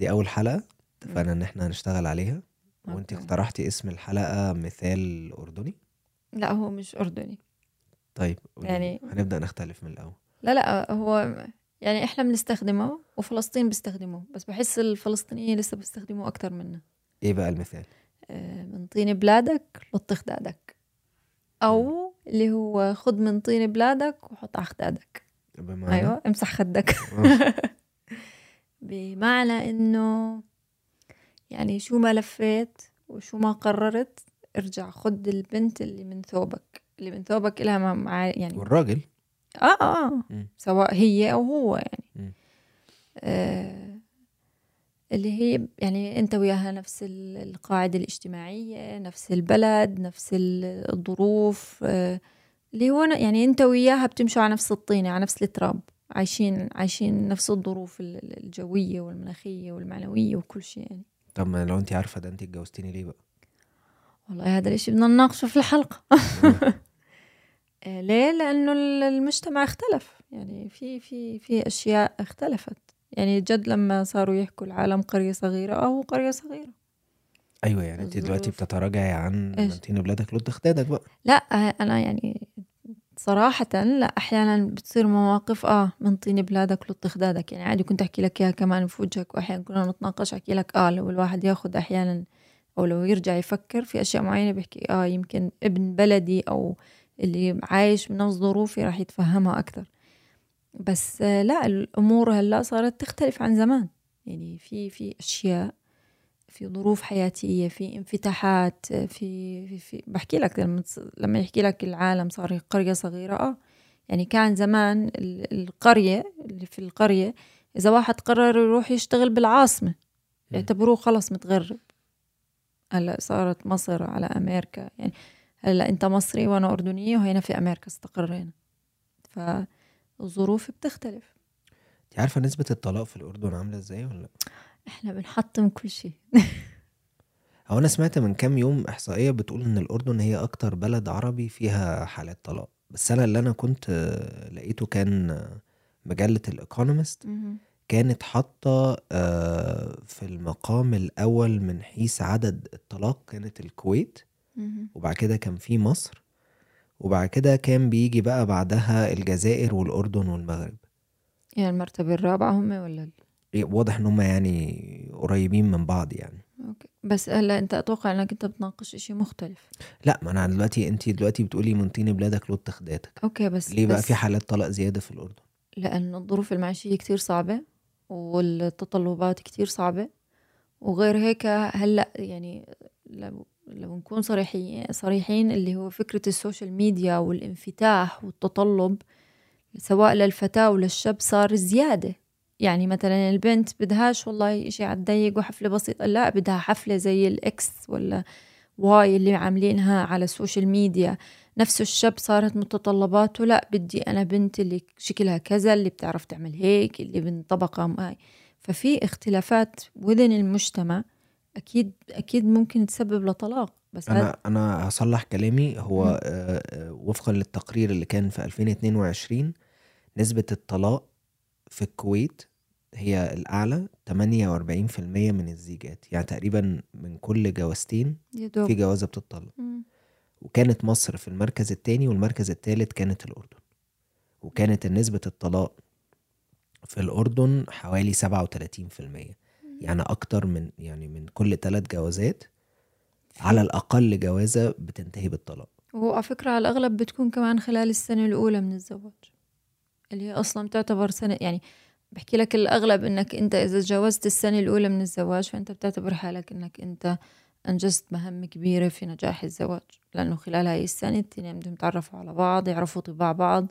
دي أول حلقة اتفقنا إن إحنا هنشتغل عليها. وأنت. اقترحتي اسم الحلقة مثال أردني؟ لا هو مش أردني. طيب. يعني- هنبدأ نختلف من الأول. لا لا هو يعني إحنا بنستخدمه وفلسطين بيستخدموه بس بحس الفلسطينيين لسه بيستخدموه أكتر منا. إيه بقى المثال؟ آه، من طين بلادك لطخ دادك. أو اللي هو خد من طين بلادك وحط على خدادك. أيوة امسح خدك. آه. بمعنى إنه يعني شو ما لفيت وشو ما قررت ارجع خد البنت اللي من ثوبك اللي من ثوبك إلها ما- مع يعني والراجل آه آه مم. سواء هي أو هو يعني. آه اللي هي يعني أنت وياها نفس ال- القاعدة الاجتماعية نفس البلد نفس ال- الظروف آه اللي هو يعني أنت وياها بتمشوا على نفس الطينة على نفس التراب عايشين عايشين نفس الظروف ال- ال- الجوية والمناخية والمعنوية وكل شيء يعني. طب ما لو انت عارفة ده انت اتجوزتيني ليه بقى؟ والله هذا الإشي بدنا نناقشه في الحلقة. آه، ليه؟ لأنه ال- المجتمع اختلف. يعني في في في أشياء اختلفت. يعني جد لما صاروا يحكوا العالم قرية صغيرة أو قرية صغيرة. أيوه يعني انت دلوقتي. بتتراجعي عن إيش؟ منتين بلادك لود اخدادك بقى. لا آه، أنا يعني صراحة لا أحيانا بتصير مواقف آه من طين بلادك لط خدادك يعني عادي كنت أحكي لك إياها كمان في وجهك وأحيانا كنا نتناقش أحكي لك آه لو الواحد ياخد أحيانا أو لو يرجع يفكر في أشياء معينة بيحكي آه يمكن ابن بلدي أو اللي عايش بنفس ظروفي راح يتفهمها أكثر. بس آه، لا الأمور هلأ صارت تختلف عن زمان. يعني في في أشياء في ظروف حياتية في انفتاحات في في, في بحكي لك لما لما يحكي لك العالم صار قرية صغيرة آه يعني كان زمان ال- القرية اللي في القرية إذا واحد قرر يروح يشتغل بالعاصمة يعتبروه خلص متغرب. هلأ صارت مصر على أمريكا يعني هلأ أنت مصري وأنا أردنية وهنا في أمريكا استقرينا. فالظروف بتختلف. انت عارفه نسبة الطلاق في الأردن عاملة إزاي ولا لأ؟ إحنا بنحطم كل شيء. هو أنا سمعت من كام يوم إحصائية بتقول إن الأردن هي أكتر بلد عربي فيها حالات طلاق. بس أنا اللي أنا كنت لقيته كان مجلة الايكونومست كانت حاطة آه، في المقام الأول من حيث عدد الطلاق كانت الكويت. وبعد كده كان في مصر. وبعد كده كان بيجي بقى بعدها الجزائر والأردن والمغرب. يعني المرتبة الرابعة هم ولا واضح إن هم يعني قريبين من بعض يعني. okay. بس هلا أنت أتوقع إنك أنت بتناقش إشي مختلف. لا ما أنا دلوقتي أنت دلوقتي بتقولي من طين بلادك لط خدادك. okay بس ليه بقى بس في حالات طلاق زيادة في الأردن؟ لأن الظروف المعيشية كتير صعبة والتطلبات كتير صعبة. وغير هيك هلأ يعني لو لو نكون صريحين صريحين اللي هو فكرة ال social media والانفتاح والتطلب سواء للفتاة وللشاب صار زيادة. يعني مثلا البنت بدهاش والله إشي على الضيق وحفلة بسيطة لا بدها حفلة زي ال X ولا Y اللي عاملينها على ال social media نفس الشاب صارت متطلباته لا بدي أنا بنت اللي شكلها كذا اللي بتعرف تعمل هيك اللي من طبقة معي ففي اختلافات وذا المجتمع أكيد أكيد ممكن تسبب لطلاق بس أنا أنا هصلح كلامي. هو. آه، آه، وفقا للتقرير اللي كان في 2022 نسبة الطلاق في الكويت هي الأعلى 48% من الزيجات يعني تقريبا من كل جوازتين. في جوازة بتطلق. مم. وكانت مصر في المركز الثاني والمركز الثالث كانت الأردن. وكانت نسبة الطلاق في الأردن حوالي 37% يعني أكتر من يعني من كل ثلاث جوازات على الأقل جوازة بتنتهي بالطلاق. وعلى فكرة على الأغلب بتكون كمان خلال السنة الأولى من الزواج اللي هي أصلا تعتبر سنة يعني بحكي لك الأغلب إنك أنت إذا تجاوزت السنة الأولى من الزواج فأنت بتعتبر حالك إنك أنت أنجزت مهمة كبيرة في نجاح الزواج. لأنه خلال هاي السنة التنين بدهم يتعرفوا على بعض يعرفوا طباع بعض.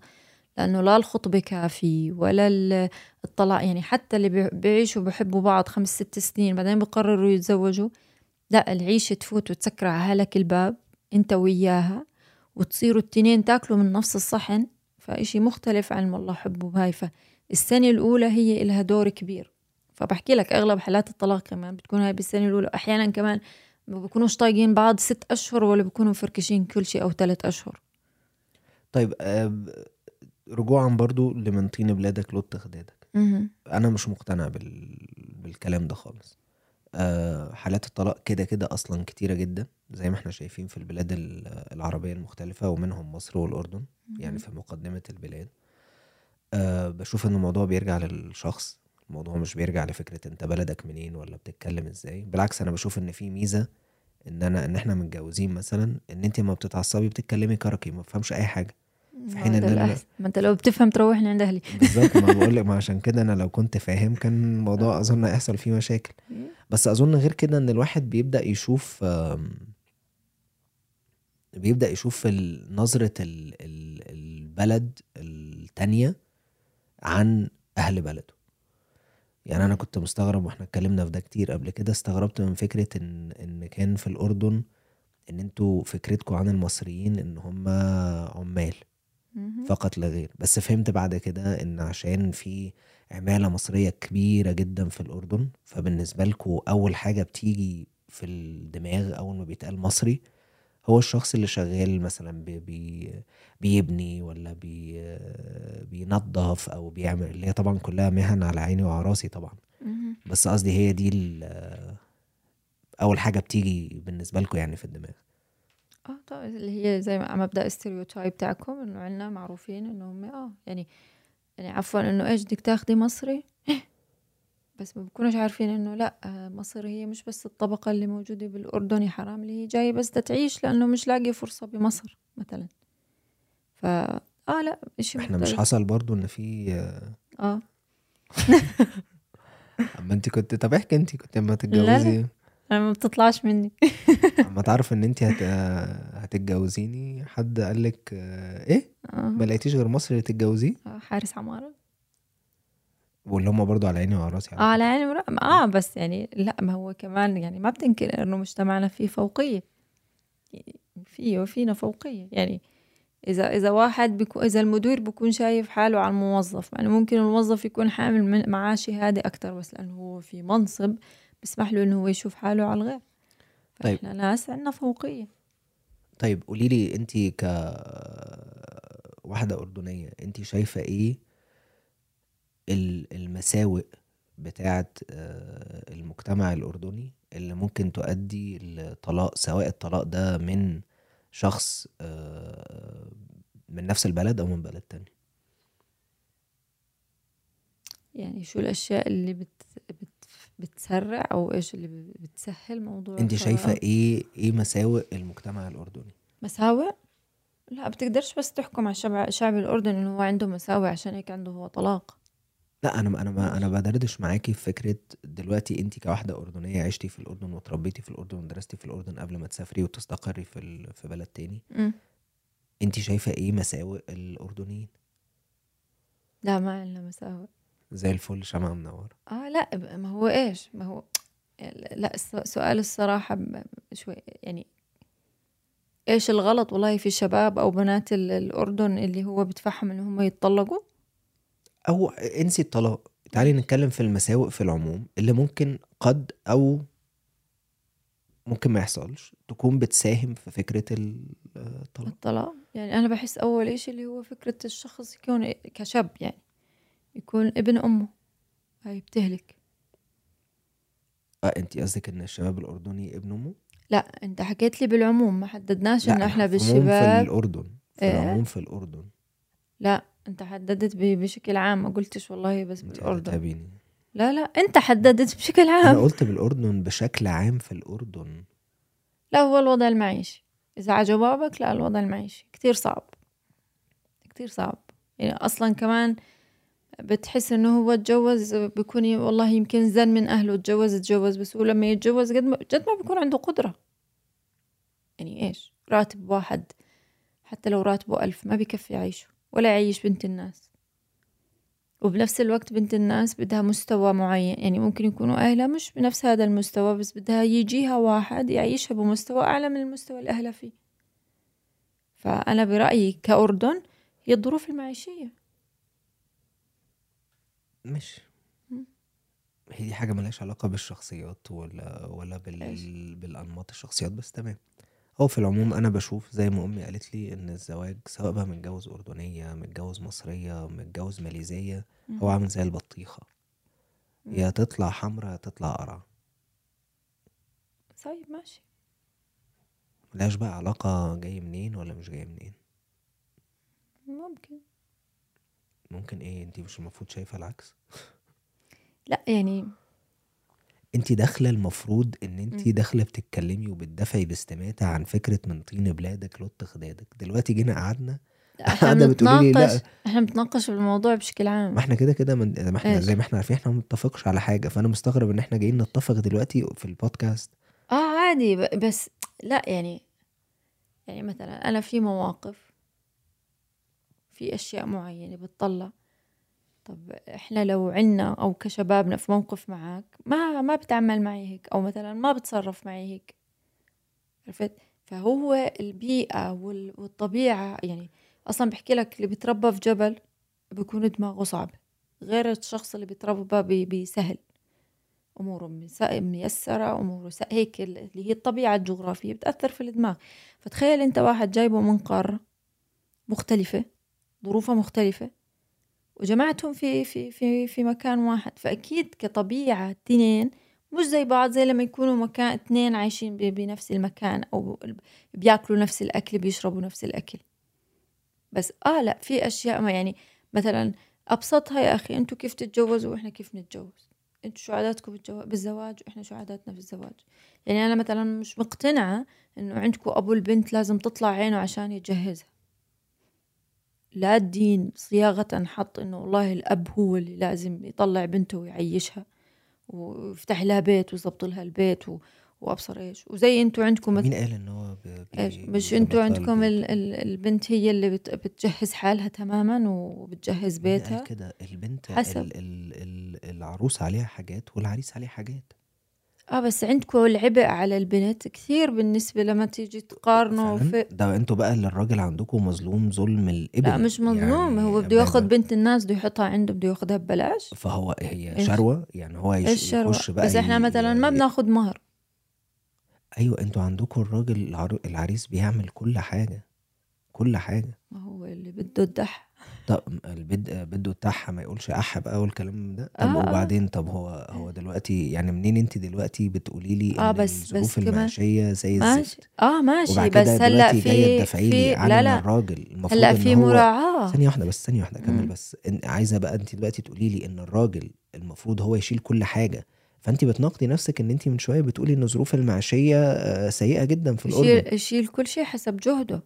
لأنه لا الخطبة كافي ولا ال- الطلاق يعني حتى اللي بي- بيعيشوا بحبوا بعض خمس ست سنين بعدين بقرروا يتزوجوا لا العيشة تفوت وتسكر على هلك الباب أنت وياها وتصيروا التنين تاكلوا من نفس الصحن فإشي مختلف عن والله حب وهاي فالسنة الأولى هي إلها دور كبير. فبحكي لك أغلب حالات الطلاق كمان بتكون هاي بالسنة الأولى. أحيانا كمان ما بيكونوش طايقين بعض ست أشهر ولا بيكونوا مفركشين كل شيء أو ثلاث أشهر. طيب رجوعا برضو لمن طين بلادك لط خدادك. أنا مش مقتنع بال... بالكلام ده خالص. آه، حالات الطلاق كده كده أصلا كتيرة جدا زي ما إحنا شايفين في البلاد ال- العربية المختلفة ومنهم مصر والأردن يعني في مقدمة البلاد. بشوف إن الموضوع بيرجع للشخص الموضوع مش بيرجع لفكرة أنت بلدك منين ولا بتتكلم إزاي. بالعكس أنا بشوف إن في ميزة إن أنا إن إحنا متجوزين مثلا إن أنت ما بتتعصبي بتتكلمي كركي ما بفهمش أي حاجة. في حين إن أنا. ما أنت لو بتفهم تروحني عند أهلي. بالظبط ما بقول لك ما عشان كده أنا لو كنت فاهم كان الموضوع أظن هيحصل فيه مشاكل. بس أظن غير كده إن الواحد بيبدأ يشوف بيبدأ يشوف نظرة ال- ال- البلد التانية عن أهل بلده يعني أنا كنت مستغرب وإحنا اتكلمنا في ده كتير قبل كده استغربت من فكرة إن إن كان في الأردن إن أنتوا فكرتكم عن المصريين إن هم عمال. فقط لا غير بس فهمت بعد كده إن عشان في عمالة مصرية كبيرة جدا في الأردن فبالنسبة لكم أول حاجة بتيجي في الدماغ أول ما بيتقال مصري هو الشخص اللي شغال مثلا بي بي بيبني ولا بي بينظف أو بيعمل اللي هي طبعا كلها مهن على عيني وعلى راسي طبعا. بس قصدي هي دي أول حاجة بتيجي بالنسبة لكم يعني في الدماغ. آه طبعا اللي هي زي ما مبدأ الستيريوتايب تاعكم إنه عنا معروفين انه هم آه يعني يعني عفوا إنه إيش بدك تاخدي مصري؟ بس ما بكونوش عارفين إنه لا آه، مصر هي مش بس الطبقة اللي موجودة بالاردن يا حرام اللي هي جاية بس تعيش لأنه مش لاقي فرصة بمصر مثلا. ف آه لا إشي إحنا مش مختلف. حصل برضو إن في آه. أما أنت كنت طب احكي أنت كنت اما تتجوزي. أنا ما بتطلعش مني. أما تعرف إن أنت هت... هتتجوزيني حد قال لك آه، إيه؟ آه. ما لقيتيش غير مصر اللي تتجوزيه؟ آه، حارس عمارة. واللي هم برضو على عيني وعلى راسي آه على عيني ورا- آه بس يعني لا ما هو كمان يعني ما بتنكر إنه مجتمعنا فيه فوقية. فيه وفينا فوقية. يعني إذا إذا واحد بيكون إذا المدير بيكون شايف حاله على الموظف يعني ممكن الموظف يكون حامل من معاه شهادة أكتر بس لأنه هو في منصب بيسمح له إنه هو يشوف حاله على الغير. طيب. فإحنا ناس عندنا فوقية. طيب قولي لي انت ك واحدة أردنية انت شايفة إيه المساوئ بتاعت آه، المجتمع الأردني اللي ممكن تؤدي لطلاق سواء الطلاق ده من شخص آه، من نفس البلد أو من بلد تاني. يعني شو الأشياء اللي بت بت بتسرع أو إيش اللي بتسهل موضوع أنت شايفة؟ إيه إيه مساوئ المجتمع الأردني؟ مساوئ؟ لا بتقدرش بس تحكم على الشعب الشعب الأردني إنه هو عنده مساوئ عشان هيك عنده هو طلاق. لا أنا أنا ما أنا بدردش معاكي في فكرة دلوقتي انت كواحدة أردنية عشتي في الأردن وتربيتي في الأردن ودرستي في الأردن قبل ما تسافري وتستقري في ال- في بلد تاني. انت شايفة إيه مساوئ الأردنيين؟ لا ما عندنا مساوئ. زي الفل شمعة منورة. آه لا ما هو إيش؟ ما هو لا سؤال الصراحة شوي يعني إيش الغلط والله في شباب أو بنات ال- الأردن اللي هو بتفهم إن هم يتطلقوا؟ أو انسي الطلاق. تعالي نتكلم في المساوئ في العموم اللي ممكن قد أو ممكن ما يحصلش تكون بتساهم في فكرة ال- الطلاق. الطلاق. يعني أنا بحس أول اشي اللي هو فكرة الشخص يكون كشاب يعني يكون ابن أمه هاي بتهلك آه انت قصدك إن الشباب الأردني ابن أمه؟ لا أنت حكيت لي بالعموم ما حددناش انه إحنا في العموم في بالشباب. الأردن في إيه؟ العموم في الأردن. لا. انت حددت بشكل عام ما قلتش والله بس بالأردن. هتابيني لا لا انت حددت بشكل أنا عام قلت بالأردن بشكل عام في الأردن. لا هو الوضع المعيشي. إذا على جوابك لا الوضع المعيشي. كتير صعب. كتير صعب. يعني أصلا كمان بتحس إنه هو اتجوز بيكون والله يمكن زن من أهله اتجوز اتجوز بس هو لما يتجوز قد ما جد ما بيكون عنده قدرة. يعني إيش؟ راتب واحد. حتى لو راتبه ألف ما بيكفي يعيشه ولا يعيش بنت الناس. وبنفس الوقت بنت الناس بدها مستوى معين يعني ممكن يكونوا أهلها مش بنفس هذا المستوى بس بدها يجيها واحد يعيشها بمستوى أعلى من المستوى اللي أهلها فيه. فأنا برأيي كأردن هي الظروف المعيشية. مش. هي دي حاجة ملهاش علاقة بالشخصيات ولا ولا؟ بال... بالأنماط الشخصيات بس تمام. هو في العموم أنا بشوف زي ما أمي قالت لي إن الزواج سواء بقى متجوز أردنية متجوز مصرية متجوز ماليزية هو عامل زي البطيخة. يا تطلع حمرا يا تطلع قرع طيب ماشي. ملهاش بقى علاقة جاي منين ولا مش جاي منين. ممكن. ممكن إيه؟ أنتي مش المفروض شايفة العكس؟ لا يعني انتي داخلة المفروض ان انتي مم. داخلة بتتكلمي وبتدافعي باستماتة عن فكرة من طين بلادك لط خدادك دلوقتي جينا قعدنا. إحنا بنتناقش لا. إحنا بنتناقش في الموضوع بشكل عام. ما إحنا كده كده من... ما إحنا إيش زي ما إحنا عارفين إحنا ما بنتفقش على حاجة. فأنا مستغرب ان إحنا جايين نتفق دلوقتي في البودكاست. آه عادي ب- بس لا يعني يعني مثلا أنا في مواقف في أشياء معينة بتطلع طب إحنا لو عنا أو كشبابنا في موقف معك ما ما بتعمل معي هيك أو مثلا ما بتصرف معي هيك. عرفت؟ فهو البيئة وال- والطبيعة يعني أصلا بحكي لك اللي بيتربى في جبل بيكون دماغه صعبة غير الشخص اللي بيتربى ب- بسهل أموره ميسرة أموره هيك ال- اللي هي الطبيعة الجغرافية بتأثر في الدماغ. فتخيل أنت واحد جايبه من قارة مختلفة ظروفها مختلفة وجمعتهم في في في في مكان واحد. فأكيد كطبيعة اثنين مش زي بعض زي لما يكونوا مكان اثنين عايشين بنفس المكان أو بياكلوا نفس الأكل بيشربوا نفس الأكل. بس آه لا في أشياء ما يعني مثلا أبسطها يا أخي أنتوا كيف تتجوزوا وإحنا كيف نتجوز؟ أنتوا شو عاداتكم بالزواج وإحنا شو عاداتنا بالزواج يعني أنا مثلا مش مقتنعة إنه عندكم أبو البنت لازم تطلع عينه عشان يجهزها لا الدين صياغة حط إنه والله الأب هو اللي لازم يطلع بنته ويعيشها ويفتح لها بيت ويظبط لها البيت و... وأبصر إيش وزي أنتوا عندكم مين قال ان هو. إيش مش لها عندكم ال... ال... البنت هي اللي بت... بتجهز حالها تماما وبتجهز بيتها كده البنت حسب. ال... ال... العروس عليها حاجات والعريس عليه حاجات آه بس عندكم العبء على البنت كثير بالنسبة لما تيجي تقارنوا في ده أنتوا بقى اللي الراجل عندكم مظلوم ظلم لا الابل مش مظلوم هو يعني بده ياخد. بنت الناس بده يحطها عنده بده ياخدها ببلاش فهو هي شروة يعني هو يش... يخش بقى بس إحنا. مثلا ما. بناخد مهر أيوه أنتوا عندكم الراجل العر... العريس بيعمل كل حاجة كل حاجة ما هو اللي بده الدح طب البد بده بتاعها ما يقولش اح بقى والكلام ده؟ طب آه وبعدين طب هو هو دلوقتي يعني منين انت دلوقتي بتقولي لي آه إن بس الظروف المعيشية زي ماشي. الزفت؟ آه ماشي. بس هلا في في لا لا. الراجل. المفروض هلا في هو مراعاة. ثانية واحدة بس ثانية واحدة كمل. بس. إن عايزة بقى أنت دلوقتي تقولي لي إن الراجل المفروض هو يشيل كل حاجة. فأنت بتناقضي نفسك إن أنت من شوية بتقولي إن الظروف المعيشية آه، سيئة جدا في الأردن. يشيل يشيل كل شيء حسب جهده.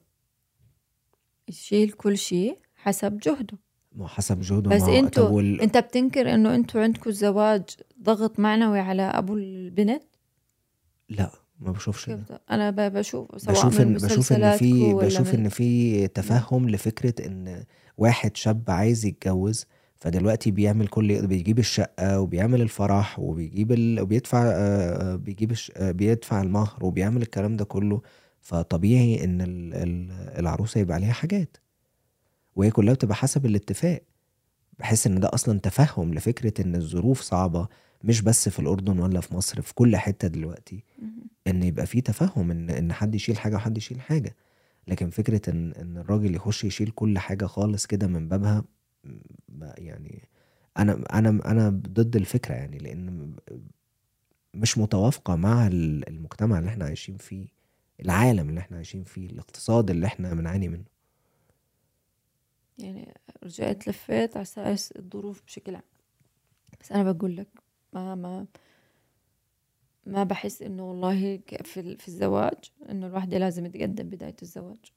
يشيل كل شيء. حسب جهده. ما هو حسب جهده بس أنتوا وال... انت بتنكر انه أنتوا عندكم الزواج ضغط معنوي على ابو البنت؟ لا ما بشوفش كيف ده ده؟ أنا بشوف سواء بشوف ان بشوف إن في بشوف إن في تفهم لفكرة إن واحد شاب عايز يتجوز فدلوقتي بيعمل كل بيجيب الشقة وبيعمل الفرح وبيجيب ال... وبيدفع آه، آه، بيجيب الش... آه، بيدفع المهر وبيعمل الكلام ده كله فطبيعي إن ال... ال- العروسة يبقى عليها حاجات. وهي كلها بتبقى حسب الاتفاق. بحس إن ده أصلا تفهم لفكرة إن الظروف صعبة مش بس في الأردن ولا في مصر في كل حتة دلوقتي. إن يبقى في تفاهم إن إن حد يشيل حاجة وحد يشيل حاجة. لكن فكرة إن إن الراجل يخش يشيل كل حاجة خالص كده من بابها يعني أنا أنا أنا ضد الفكرة يعني لأن مش متوافقة مع ال- المجتمع اللي إحنا عايشين فيه العالم اللي إحنا عايشين فيه الاقتصاد اللي إحنا بنعاني منه. يعني رجعت لفيت على أساس الظروف بشكل عام. بس أنا بقول لك ما ما ما بحس إنه والله في في الزواج إنه الواحدة لازم تقدم بداية الزواج.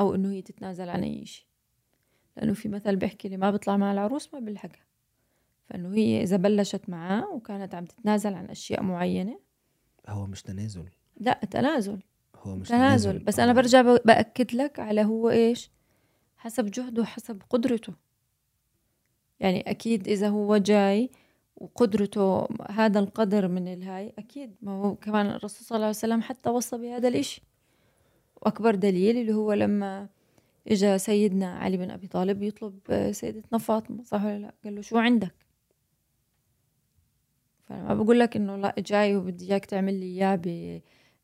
أو إنه هي تتنازل عن أي شيء. لأنه في مثل بيحكي اللي ما بيطلع مع العروس ما بيلحقها. فإنه هي إذا بلشت معاه وكانت عم تتنازل عن أشياء معينة هو مش تنازل. لا تنازل. هو مش تنازل. تنازل. بس أنا برجع بأكد لك على هو إيش حسب جهده وحسب قدرته. يعني أكيد إذا هو جاي وقدرته هذا القدر من الهاي أكيد ما هو كمان الرسول صلى الله عليه وسلم حتى وصى بهذا الإشي. وأكبر دليل اللي هو لما إجا سيدنا علي بن أبي طالب يطلب سيدتنا فاطمة صح ولا لا؟ قال له شو عندك؟ فأنا ما بقول لك إنه لا جاي وبدي إياك تعمل لي إياه ب-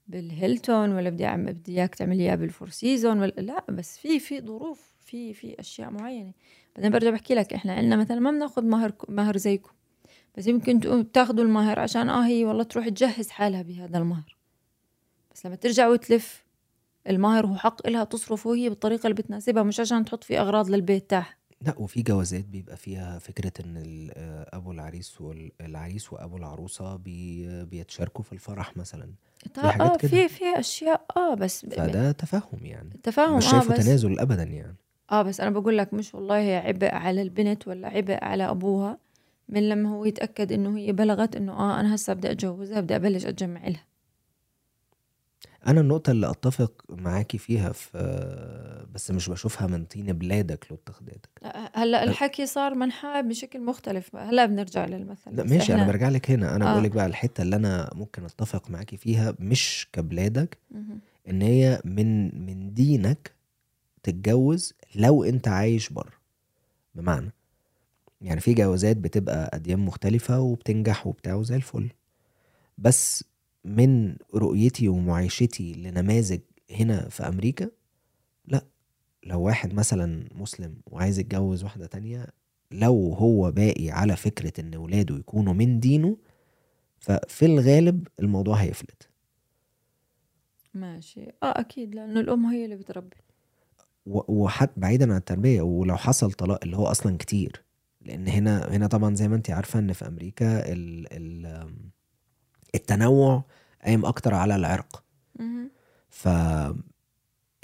بالهيلتون ولا بدي بدي إياك تعمل لي إياه بالفور سيزون ولا لا بس في في ظروف في في أشياء معينة. بعدين برجع بحكي لك إحنا عندنا مثلا ما بناخذ مهر مهر زيكم بس يمكن بتاخدوا المهر عشان آه هي والله تروح تجهز حالها بهذا المهر. بس لما ترجع وتلف المهر هو حق إلها تصرفه هي بالطريقة اللي بتناسبها مش عشان تحط فيه أغراض للبيت تاعها. لا وفي جوازات بيبقى فيها فكرة إن ال- آه، أبو العريس والعريس وأبو العروسة بي بيتشاركوا في الفرح مثلا. طيب آه. في في أشياء آه بس فده تفهم يعني. تفاهم مش آه شايفه بس تنازل ابدا يعني. آه بس أنا بقول لك مش والله هي عبء على البنت ولا عبء على أبوها من لما هو يتأكد إنه هي بلغت إنه آه أنا هسه بدي أتجوزها بدي أبلش أتجمع لها أنا النقطة اللي أتفق معاكي فيها في بس مش بشوفها من طين بلادك لاتخذتك لا، هلأ الحكي صار منحى بشكل مختلف هلأ بنرجع للمثل لا ماشي أنا برجع لك هنا أنا آه. بقول لك بقى الحتة اللي أنا ممكن أتفق معاكي فيها مش كبلادك. إن هي من من دينك تتجوز لو انت عايش بره. بمعنى يعني في جوازات بتبقى أديان مختلفة وبتنجح وبتاع وزي الفل. بس من رؤيتي ومعايشتي لنماذج هنا في أمريكا لا لو واحد مثلا مسلم وعايز يتجوز واحدة تانية لو هو باقي على فكرة إن ولاده يكونوا من دينه ففي الغالب الموضوع هيفلت. ماشي. آه أكيد لأنه الأم هي اللي بتربي. وحتى بعيدا عن التربية ولو حصل طلاق اللي هو أصلا كتير. لأن هنا هنا طبعا زي ما انت عارفة إن في أمريكا ال ال التنوع قايم أكتر على العرق. ف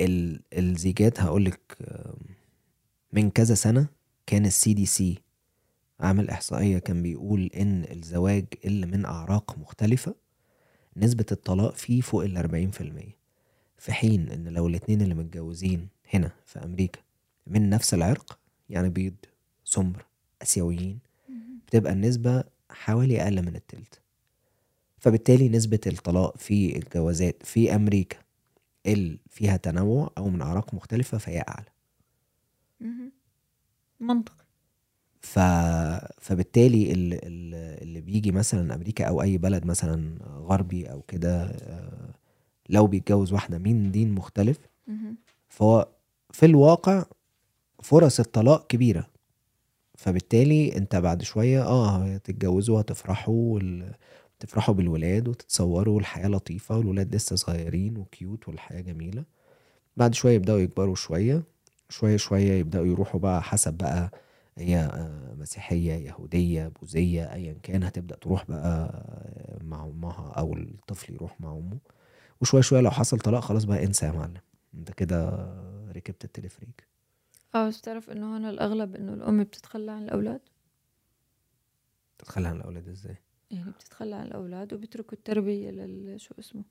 ال- الزيجات هقولك من كذا سنة كان ال CDC عامل إحصائية كان بيقول إن الزواج اللي من أعراق مختلفة نسبة الطلاق فيه فوق ال 40% في حين إن لو الاتنين اللي متجوزين هنا في أمريكا من نفس العرق يعني بيض سمر آسيويين بتبقى النسبة حوالي أقل من التلت فبالتالي نسبة الطلاق في الجوازات في أمريكا اللي فيها تنوع أو من أعراق مختلفة فهي أعلى مهم. منطقي ف... فبالتالي اللي, بيجي مثلا أمريكا أو أي بلد مثلا غربي أو كده آه، لو بيتجوز واحدة من دين مختلف. فهو في الواقع فرص الطلاق كبيرة. فبالتالي انت بعد شوية آه هتتجوزوا هتفرحوا وال... تفرحوا بالولاد وتتصوروا والحياة لطيفة والولاد لسه صغيرين وكيوت والحياة جميلة. بعد شوية يبدأوا يكبروا شوية شوية شوية يبدأوا يروحوا بقى حسب بقى هي آه، مسيحية يهودية بوذية أيا كان هتبدأ تروح بقى مع أمها أو الطفل يروح مع أمه. وشوية شوية لو حصل طلاق خلاص بقى انسى يا معلم. انت كده ركبت التلفريك آه بس تعرف إنه هنا الأغلب إنه الأم بتتخلى عن الأولاد؟ تتخلى عن الأولاد إزاي؟ يعني بتتخلى عن الأولاد وبيتركوا التربية لل شو اسمه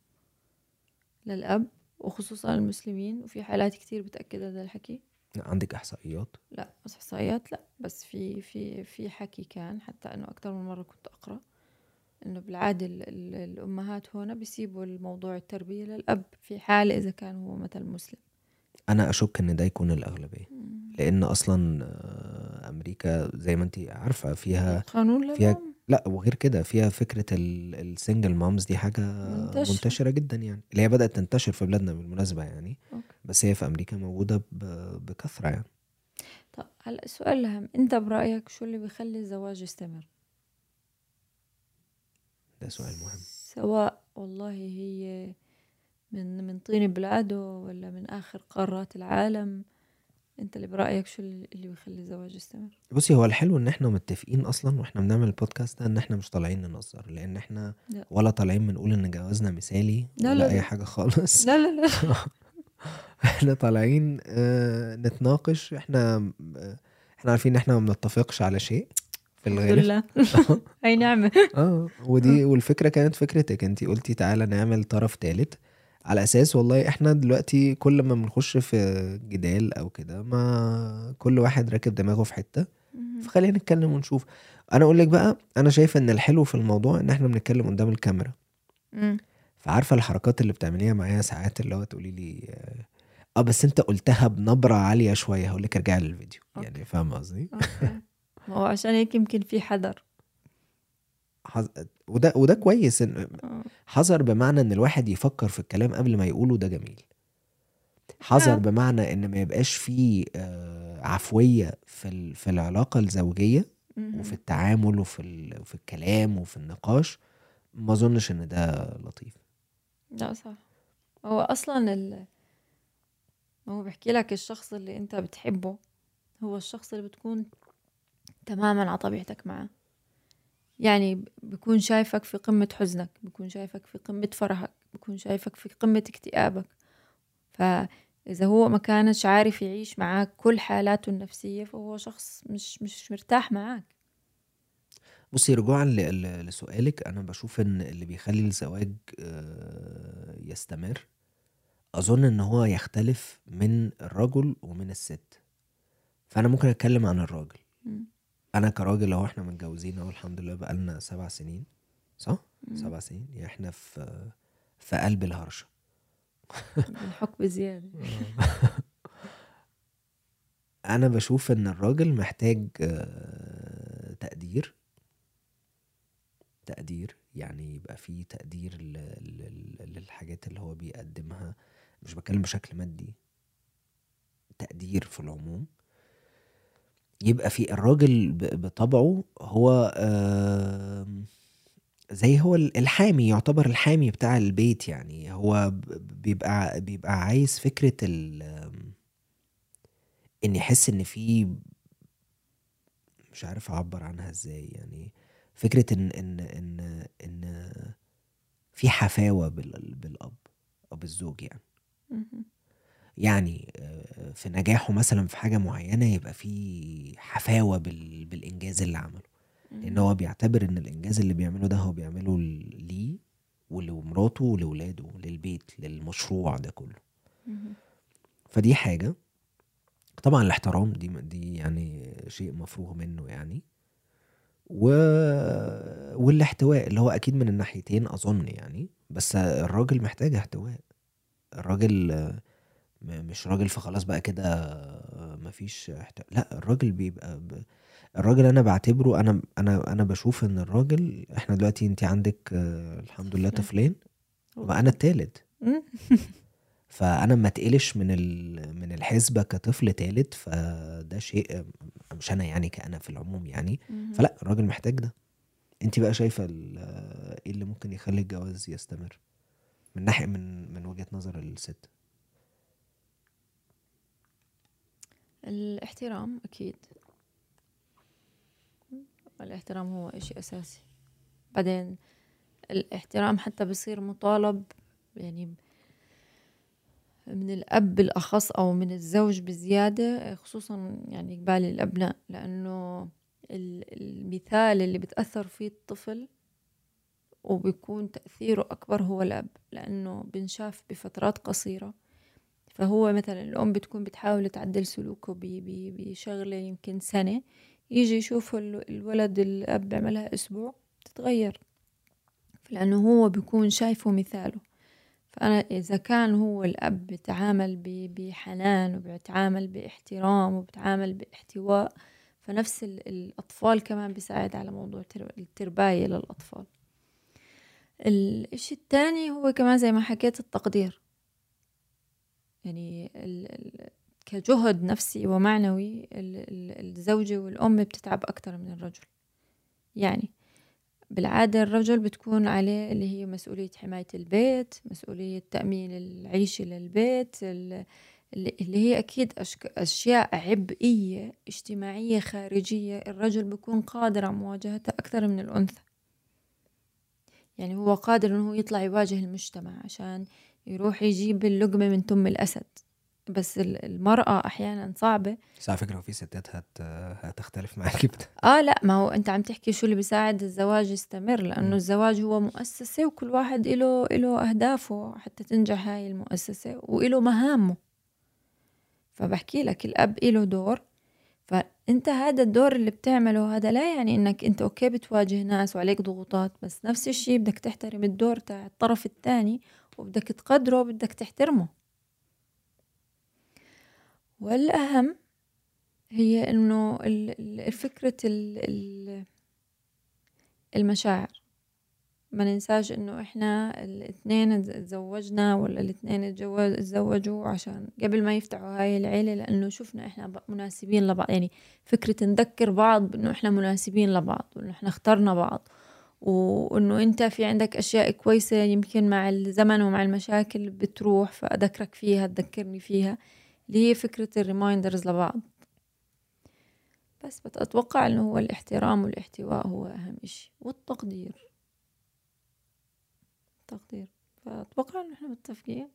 للأب وخصوصا المسلمين وفي حالات كتير بتأكد هذا الحكي. لا، عندك إحصائيات؟ لا بس إحصائيات لا بس في في في حكي كان حتى إنه أكتر من مرة كنت أقرأ إنه بالعادة ال- ال- الأمهات هنا بيسيبوا الموضوع التربية للأب في حالة إذا كان هو مثل مسلم. أنا أشك إن ده يكون الأغلبية. لأن أصلا آه، أمريكا زي ما أنت عارفة فيها قانون فيها لا وغير كده فيها فكرة ال single moms دي حاجة منتشرة. منتشرة جدا يعني. اللي هي بدأت تنتشر في بلادنا بالمناسبة يعني. okay. بس هي في أمريكا موجودة ب- بكثرة يعني. طب هلا السؤال الأهم أنت برأيك شو اللي بيخلي الزواج يستمر؟ ده سؤال مهم. سواء والله هي من من طين بلاده ولا من آخر قارات العالم؟ أنت اللي برأيك شو اللي بيخلي الزواج يستمر؟ بصي هو الحلو إن إحنا متفقين أصلا وإحنا بنعمل البودكاست ده إن إحنا مش طالعين ننظر لأن إحنا لا. ولا طالعين بنقول إن جوازنا مثالي لا، ولا لا، أي لا. حاجة خالص. لا لا لا. إحنا طالعين آه، نتناقش إحنا آه، إحنا عارفين إن إحنا ما بنتفقش على شيء في الغالب. أي نعمة. آه ودي والفكرة كانت فكرتك انت قلتي تعالى نعمل طرف ثالث على أساس والله إحنا دلوقتي كل ما بنخش في جدال أو كده ما كل واحد راكب دماغه في حتة فخلينا نتكلم ونشوف أنا أقول لك بقى أنا شايف إن الحلو في الموضوع إن إحنا بنتكلم قدام الكاميرا مم. فعارفة الحركات اللي بتعمليها معايا ساعات اللي هو تقولي لي آه بس أنت قلتها بنبرة عالية شوية هقول لك ارجعي للفيديو أوكي. يعني فاهم قصدي. ما هو عشان هيك يمكن في حذر حظ... وده وده كويس إن... آه. حذر بمعنى إن الواحد يفكر في الكلام قبل ما يقوله ده جميل حذر آه. بمعنى إن ما يبقاش فيه آه، عفوية في. في العلاقة الزوجية. وفي التعامل وفي ال... وفي الكلام وفي النقاش ما أظنش إن ده لطيف لا صح هو أصلا ال هو بحكي لك الشخص اللي أنت بتحبه هو الشخص اللي بتكون تماما على طبيعتك معه يعني بكون شايفك في قمة حزنك بكون شايفك في قمة فرحك بكون شايفك في قمة اكتئابك فإذا هو ما كانش عارف يعيش معاك كل حالاته النفسية فهو شخص مش مش مرتاح معاك بصي رجوعا. لسؤالك أنا بشوف إن اللي بيخلي الزواج آه، يستمر أظن إن هو يختلف من الرجل ومن الست فأنا ممكن أتكلم عن الراجل مم. أنا كراجل أهو إحنا متجوزين أهو الحمد لله بقالنا سبع سنين صح؟ مم. سبع سنين. يعني إحنا في في قلب الهرشة. الحق بزيادة أنا بشوف إن الراجل محتاج آه، تقدير. تقدير يعني يبقى فيه تقدير للحاجات اللي هو بيقدمها. مش بتكلم بشكل مادي. تقدير في العموم. يبقى في الراجل بطبعه هو زي هو ال- الحامي يعتبر الحامي بتاع البيت يعني. هو بيبقى بيبقى عايز فكرة ال إن يحس إن في مش عارف أعبر عنها إزاي يعني. فكرة إن إن إن إن في حفاوة بال- بالأب أو بالزوج يعني. يعني آه، في نجاحه مثلا في حاجة معينة يبقى في حفاوة بال- بالإنجاز اللي عمله. لأن هو بيعتبر إن الإنجاز اللي بيعمله ده هو بيعمله ليه ولمراته ولولاده للبيت للمشروع ده كله. فدي حاجة. طبعا الاحترام دي دي يعني شيء مفروغ منه يعني. و... والاحتواء اللي هو أكيد من الناحيتين أظن يعني. بس الراجل محتاج احتواء. الراجل مش راجل فخلاص بقى كده مفيش احت... لا الراجل بيبقى ب... الراجل أنا بعتبره أنا أنا أنا بشوف إن الراجل إحنا دلوقتي انت عندك الحمد لله طفلين. أنا التالت. فأنا ما اتقلش من ال... من الحسبة كطفل تالت فده شيء مش أنا يعني كأنا في العموم يعني. فلا الراجل محتاج ده انت بقى شايفة إيه اللي ممكن يخلي الجواز يستمر من ناحية من من وجهة نظر الست الاحترام أكيد. الاحترام هو إشي أساسي. بعدين الاحترام حتى بصير مطالب يعني من الأب بالأخص أو من الزوج بزيادة خصوصا يعني قبال الأبناء لأنه ال- المثال اللي بتأثر فيه الطفل وبيكون تأثيره أكبر هو الأب لأنه بنشاف بفترات قصيرة فهو مثلا الأم بتكون بتحاول تعدل سلوكه بشغلة يمكن سنة يجي يشوف ال- الولد الأب بيعملها أسبوع تتغير. لأنه هو بيكون شايفه مثاله. فأنا إذا كان هو الأب بيتعامل ب- بحنان وبيتعامل بإحترام وبيتعامل بإحتواء فنفس ال- الأطفال كمان بيساعد على موضوع التر- الترباية للأطفال. الإشي التاني هو كمان زي ما حكيت التقدير. يعني ال كجهد نفسي ومعنوي ال ال الزوجة والأم بتتعب أكتر من الرجل. يعني بالعادة الرجل بتكون عليه اللي هي مسؤولية حماية البيت مسؤولية تأمين العيشة للبيت ال- اللي هي أكيد أشياء عبئية اجتماعية خارجية. الرجل بيكون قادر على مواجهتها أكثر من الأنثى. يعني هو قادر إنه هو يطلع يواجه المجتمع عشان يروح يجيب اللقمة من تم الأسد. بس ال- المرأة أحيانا صعبة. بس على فكرة في ستات هت هتختلف معاكي بت- آه لا ما هو أنت عم تحكي شو اللي بيساعد الزواج يستمر مم. لأنه الزواج هو مؤسسة وكل واحد له له أهدافه حتى تنجح هاي المؤسسة وله مهامه. فبحكي لك الأب له دور. فأنت هذا الدور اللي بتعمله هذا لا يعني إنك أنت أوكي بتواجه ناس وعليك ضغوطات بس نفس الشيء بدك تحترم الدور تاع الطرف الثاني وبدك تقدره وبدك تحترمه. والأهم هي ال- فكرة ال- ال- المشاعر. ما ننساش إنه إحنا الاثنين تزوجنا ولا الاثنين تزوجوا عشان قبل ما يفتحوا هاي العيلة لأنه شفنا إحنا مناسبين لبعض. يعني فكرة نذكر بعض بإنه إحنا مناسبين لبعض وإنه إحنا اخترنا بعض. وإنه أنت في عندك أشياء كويسة يمكن مع الزمن ومع المشاكل بتروح فأذكرك فيها تذكرني فيها. اللي هي فكرة الريمايندرز لبعض. بس بتأتوقع إنه هو الاحترام والاحتواء هو أهم إشي. والتقدير. التقدير. فأتوقع إن إحنا متفقين.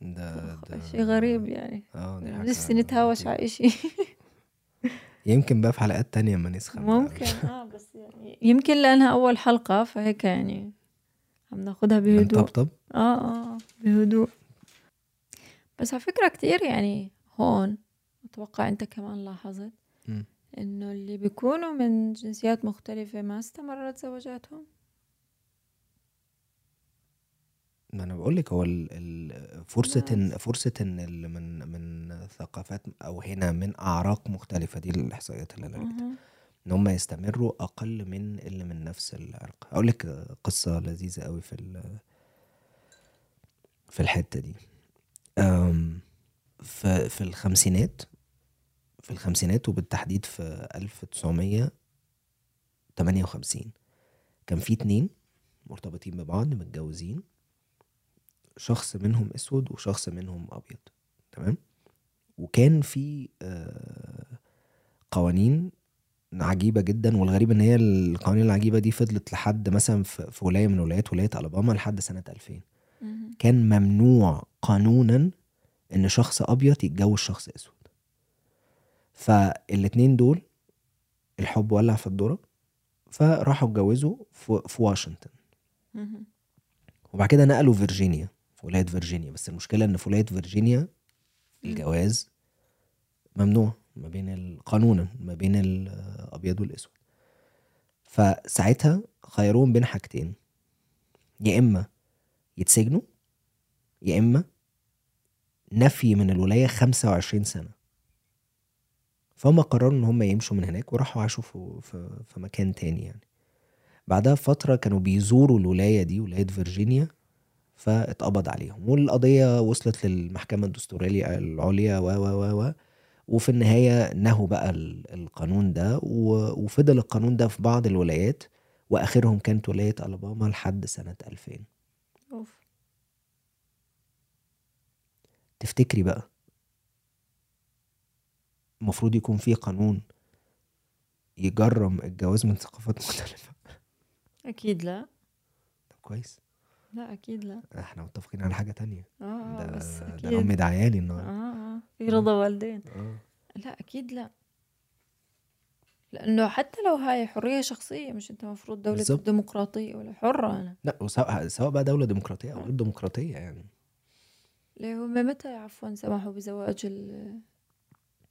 ده ده شيء غريب يعني. آه دي حاجة نفسي نتهاوش على إشي. يمكن بقى في حلقات تانية ما نسخن ممكن آه بس يعني يمكن لأنها أول حلقة فهيك يعني عم ناخدها بهدوء. طب؟ آه آه بهدوء. بس على فكرة كتير يعني هون أتوقع أنت كمان لاحظت إنه اللي بيكونوا من جنسيات مختلفة ما استمرت زواجاتهم. ما أنا بقول لك هو فرصة إن فرصة إن من من ثقافات أو هنا من أعراق مختلفة دي الإحصائيات اللي أنا إن هم يستمروا أقل من اللي من نفس العرق. أقول لك قصة لذيذة قوي في في الحتة دي. في الخمسينات في الخمسينات وبالتحديد في 1958 كان في اتنين مرتبطين ببعض متجوزين. شخص منهم أسود وشخص منهم أبيض تمام؟ وكان في آه، قوانين عجيبة جدا والغريب إن هي القوانين العجيبة دي فضلت لحد مثلا في ولاية من ولايات ولايه ألاباما لحد سنة 2000 كان ممنوع قانونا إن شخص أبيض يتجوز شخص أسود. فالاتنين دول الحب ولع في الذرة فراحوا اتجوزوا في واشنطن. وبعد كده نقلوا فيرجينيا في ولاية فيرجينيا. بس المشكلة إن في ولاية فيرجينيا الجواز ممنوع. ما بين قانونا ما بين الأبيض والأسود. فساعتها خيروهم بين حاجتين. يا إما يتسجنوا يا إما نفي من الولاية 25 سنة. فهم قرروا إن هم يمشوا من هناك وراحوا عاشوا في, في مكان تاني يعني. بعدها فترة كانوا بيزوروا الولاية دي ولاية فيرجينيا فاتقبض عليهم. والقضية وصلت للمحكمة الدستورية العليا و و و وفي النهاية نهوا بقى القانون ده وفضل القانون ده في بعض الولايات وآخرهم كانت ولاية ألاباما لحد سنة 2000 أوف. تفتكري بقى؟ المفروض يكون في قانون يجرم الجواز من ثقافات مختلفة. أكيد لا. طب كويس. لا أكيد لا. إحنا متفقين على حاجة تانية. آه, آه، ده بس أكيد ده امي دعيالي النهارده. آه. في رضا والدين. آه. لا أكيد لا. لأنه حتى لو هاي حرية شخصية مش أنت المفروض دولة بالزبط. ديمقراطيه ولا حرة أنا. لا وسواء سواء بقى دولة ديمقراطية أو غير ديمقراطية يعني. ليه هم متى عفوا سمحوا بزواج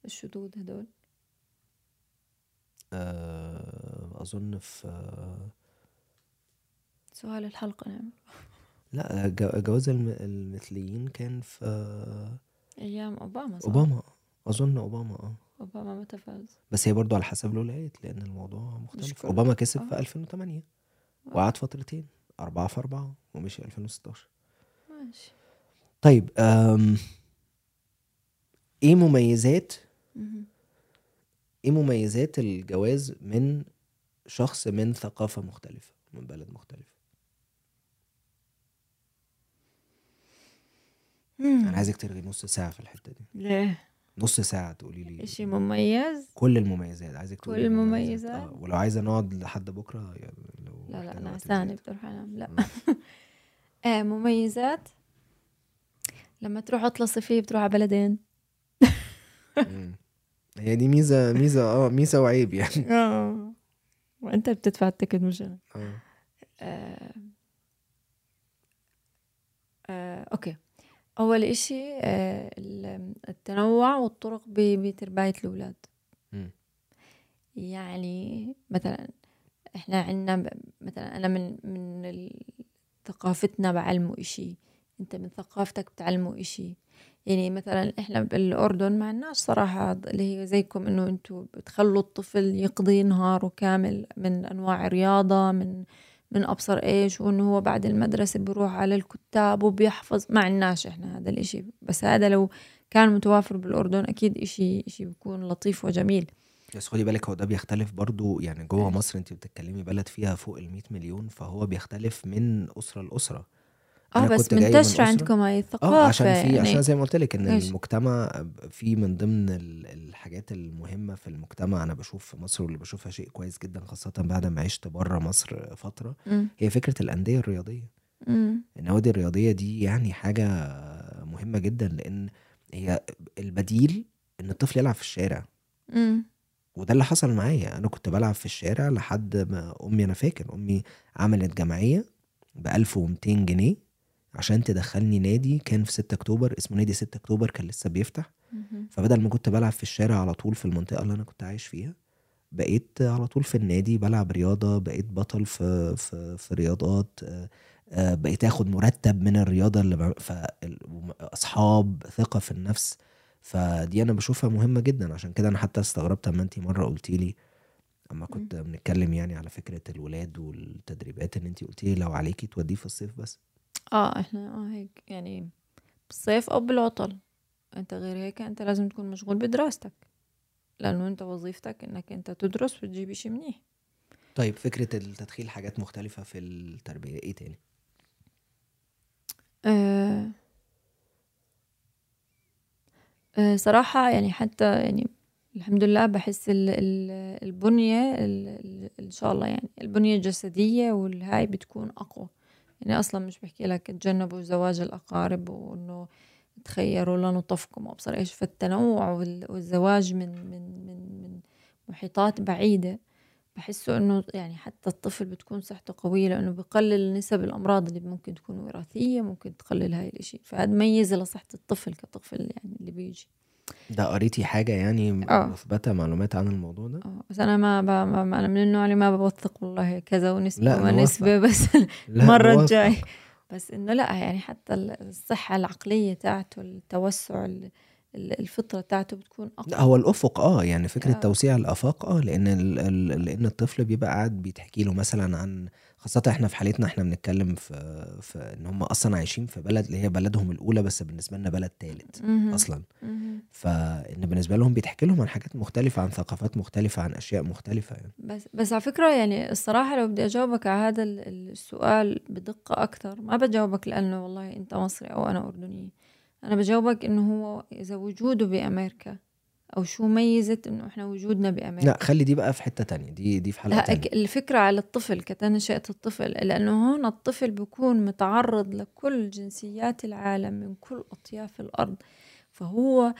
الشذوذ هدول؟ آه أظن في سؤال الحلقة نعم. لا جواز المثليين كان في أيام أوباما صح؟ أوباما. أظن أوباما آه. أوباما متى فاز؟ بس هي برضو على حسب الولايات لأن الموضوع مختلف. أوباما كسب آه. في 2008 وقعد فترتين. أربعة في أربعة ومشي 2016 ماشي. طيب أم... إيه مميزات إيه مميزات الجواز من شخص من ثقافة مختلفة من بلد مختلف؟ مم. أنا عايزك ترغي نص ساعة في الحتة دي. ليه؟ نص ساعة تقولي لي. شيء مميز كل المميزات. عايزك تقولي كل المميزات. آه. ولو عايزة نقعد لحد بكرة يعني لو لا لا أنا ثاني بروح انام لا. آه. مميزات؟ لما تروح عطله صيفية بتروح على بلدين. هي دي ميزة ميزة آه ميزة وعيب يعني. آه. وأنت بتدفع ال ticket مش أنا. آه. آه. آه. okay. أول إشي آه التنوع والطرق بترباية الأولاد. يعني مثلا إحنا عندنا مثلا أنا من من ثقافتنا بعلمه إشي. أنت من ثقافتك بتعلمه إشي. يعني مثلا إحنا بالأردن ما عندناش صراحة اللي هي زيكم إنه أنتم بتخلوا الطفل يقضي نهاره كامل من أنواع رياضه من من أبصر إيش وإنه هو بعد المدرسة بروح على الكتاب وبيحفظ. ما عندناش إحنا هذا الإشي. بس هذا لو كان متوافر بالأردن أكيد إشي إشي بيكون لطيف وجميل. بس خدي بالك هو ده بيختلف برضو. يعني جوه مصر أنت بتتكلمي بلد فيها فوق ال 100 مليون فهو بيختلف من أسرة لأسرة. آه أنا بس من منتشرة أسرة- عندكم هاي الثقافة آه عشان في يعني عشان زي ما قلت لك إن إيش؟ المجتمع في من ضمن ال- الحاجات المهمة في المجتمع أنا بشوف في مصر واللي بشوفها شيء كويس جدا خاصة بعد ما عشت بره مصر فترة مم. هي فكرة الأندية الرياضية مم. النوادي الرياضية دي يعني حاجة مهمة جدا لأن هي البديل إن الطفل يلعب في الشارع مم. وده اللي حصل معايا أنا كنت بلعب في الشارع لحد ما أمي أنا فاكر أمي عملت جمعية ب 1200 جنيه عشان تدخلني نادي كان في 6 أكتوبر اسمه نادي 6 أكتوبر كان لسه بيفتح. فبدل ما كنت بلعب في الشارع على طول في المنطقة اللي أنا كنت عايش فيها بقيت على طول في النادي بلعب رياضة بقيت بطل في في, في رياضات آه، آه، بقيت آخد مرتب من الرياضة اللي بعمل فاصحاب ثقة في النفس. فدي أنا بشوفها مهمة جدا. عشان كده أنا حتى استغربت أما انت مرة قلتي لي أما كنت بنتكلم يعني على فكرة الولاد والتدريبات إن انت قلتي لي لو عليكي توديه في الصيف بس. آه إحنا آه هيك يعني بالصيف أو بالعطل. أنت غير هيك أنت لازم تكون مشغول بدراستك لأنه أنت وظيفتك إنك أنت تدرس وتجيب إشي منيح. طيب فكرة التدخيل حاجات مختلفة في التربية إيه تاني؟ آه آه صراحة يعني حتى يعني الحمد لله بحس ال ال البنية ال ال إن شاء الله يعني البنية الجسدية والهاي بتكون أقوى. يعني أصلا مش بحكي لك تجنبوا زواج الأقارب وإنه تخيروا لنطفكم وأبصر إيش فالتنوع وال- والزواج من من من من محيطات بعيدة بحسه إنه يعني حتى الطفل بتكون صحته قوية لأنه بقلل نسب الأمراض اللي ممكن تكون وراثية ممكن تقلل هاي الإشي. فهذا ميزة لصحة الطفل كطفل يعني اللي بيجي. ده قريتي حاجة يعني آه. مثبتة معلومات عن الموضوع ده آه بس أنا ما, ب... ما ما- أنا من النوع اللي ما بوثق والله كذا ونسبة لا، وما نوثق. نسبه بس لا، المرة. الجاي بس إنه لا يعني حتى الصحة العقلية تاعته التوسع ال- ال- الفطرة تاعته بتكون لا اقوى هو الأفق آه يعني فكرة آه. توسيع الأفاق آه لأن ال... ال... لأن الطفل بيبقى قاعد بيتحكي له مثلا عن خاصة إحنا في حالتنا إحنا بنتكلم في في ان هم أصلا عايشين في بلد اللي هي بلدهم الأولى بس بالنسبة لنا بلد ثالث مهم. أصلا. فإن بالنسبة لهم بيتحكي لهم عن حاجات مختلفة عن ثقافات مختلفة عن أشياء مختلفة يعني بس بس على فكرة يعني الصراحة لو بدي أجاوبك على هذا ال- السؤال بدقة أكثر ما بجاوبك لأنه والله أنت مصري أو أنا أردنية أنا بجاوبك إنه هو إذا وجوده بأمريكا أو شو ميزت إنه إحنا وجودنا بأمريكا. لا خلي دي بقى في حتة تانية دي دي في حلقة لا تانية. الفكرة على الطفل كتنشأة الطفل لأنه هون الطفل بيكون متعرض لكل جنسيات العالم من كل أطياف الأرض. فهو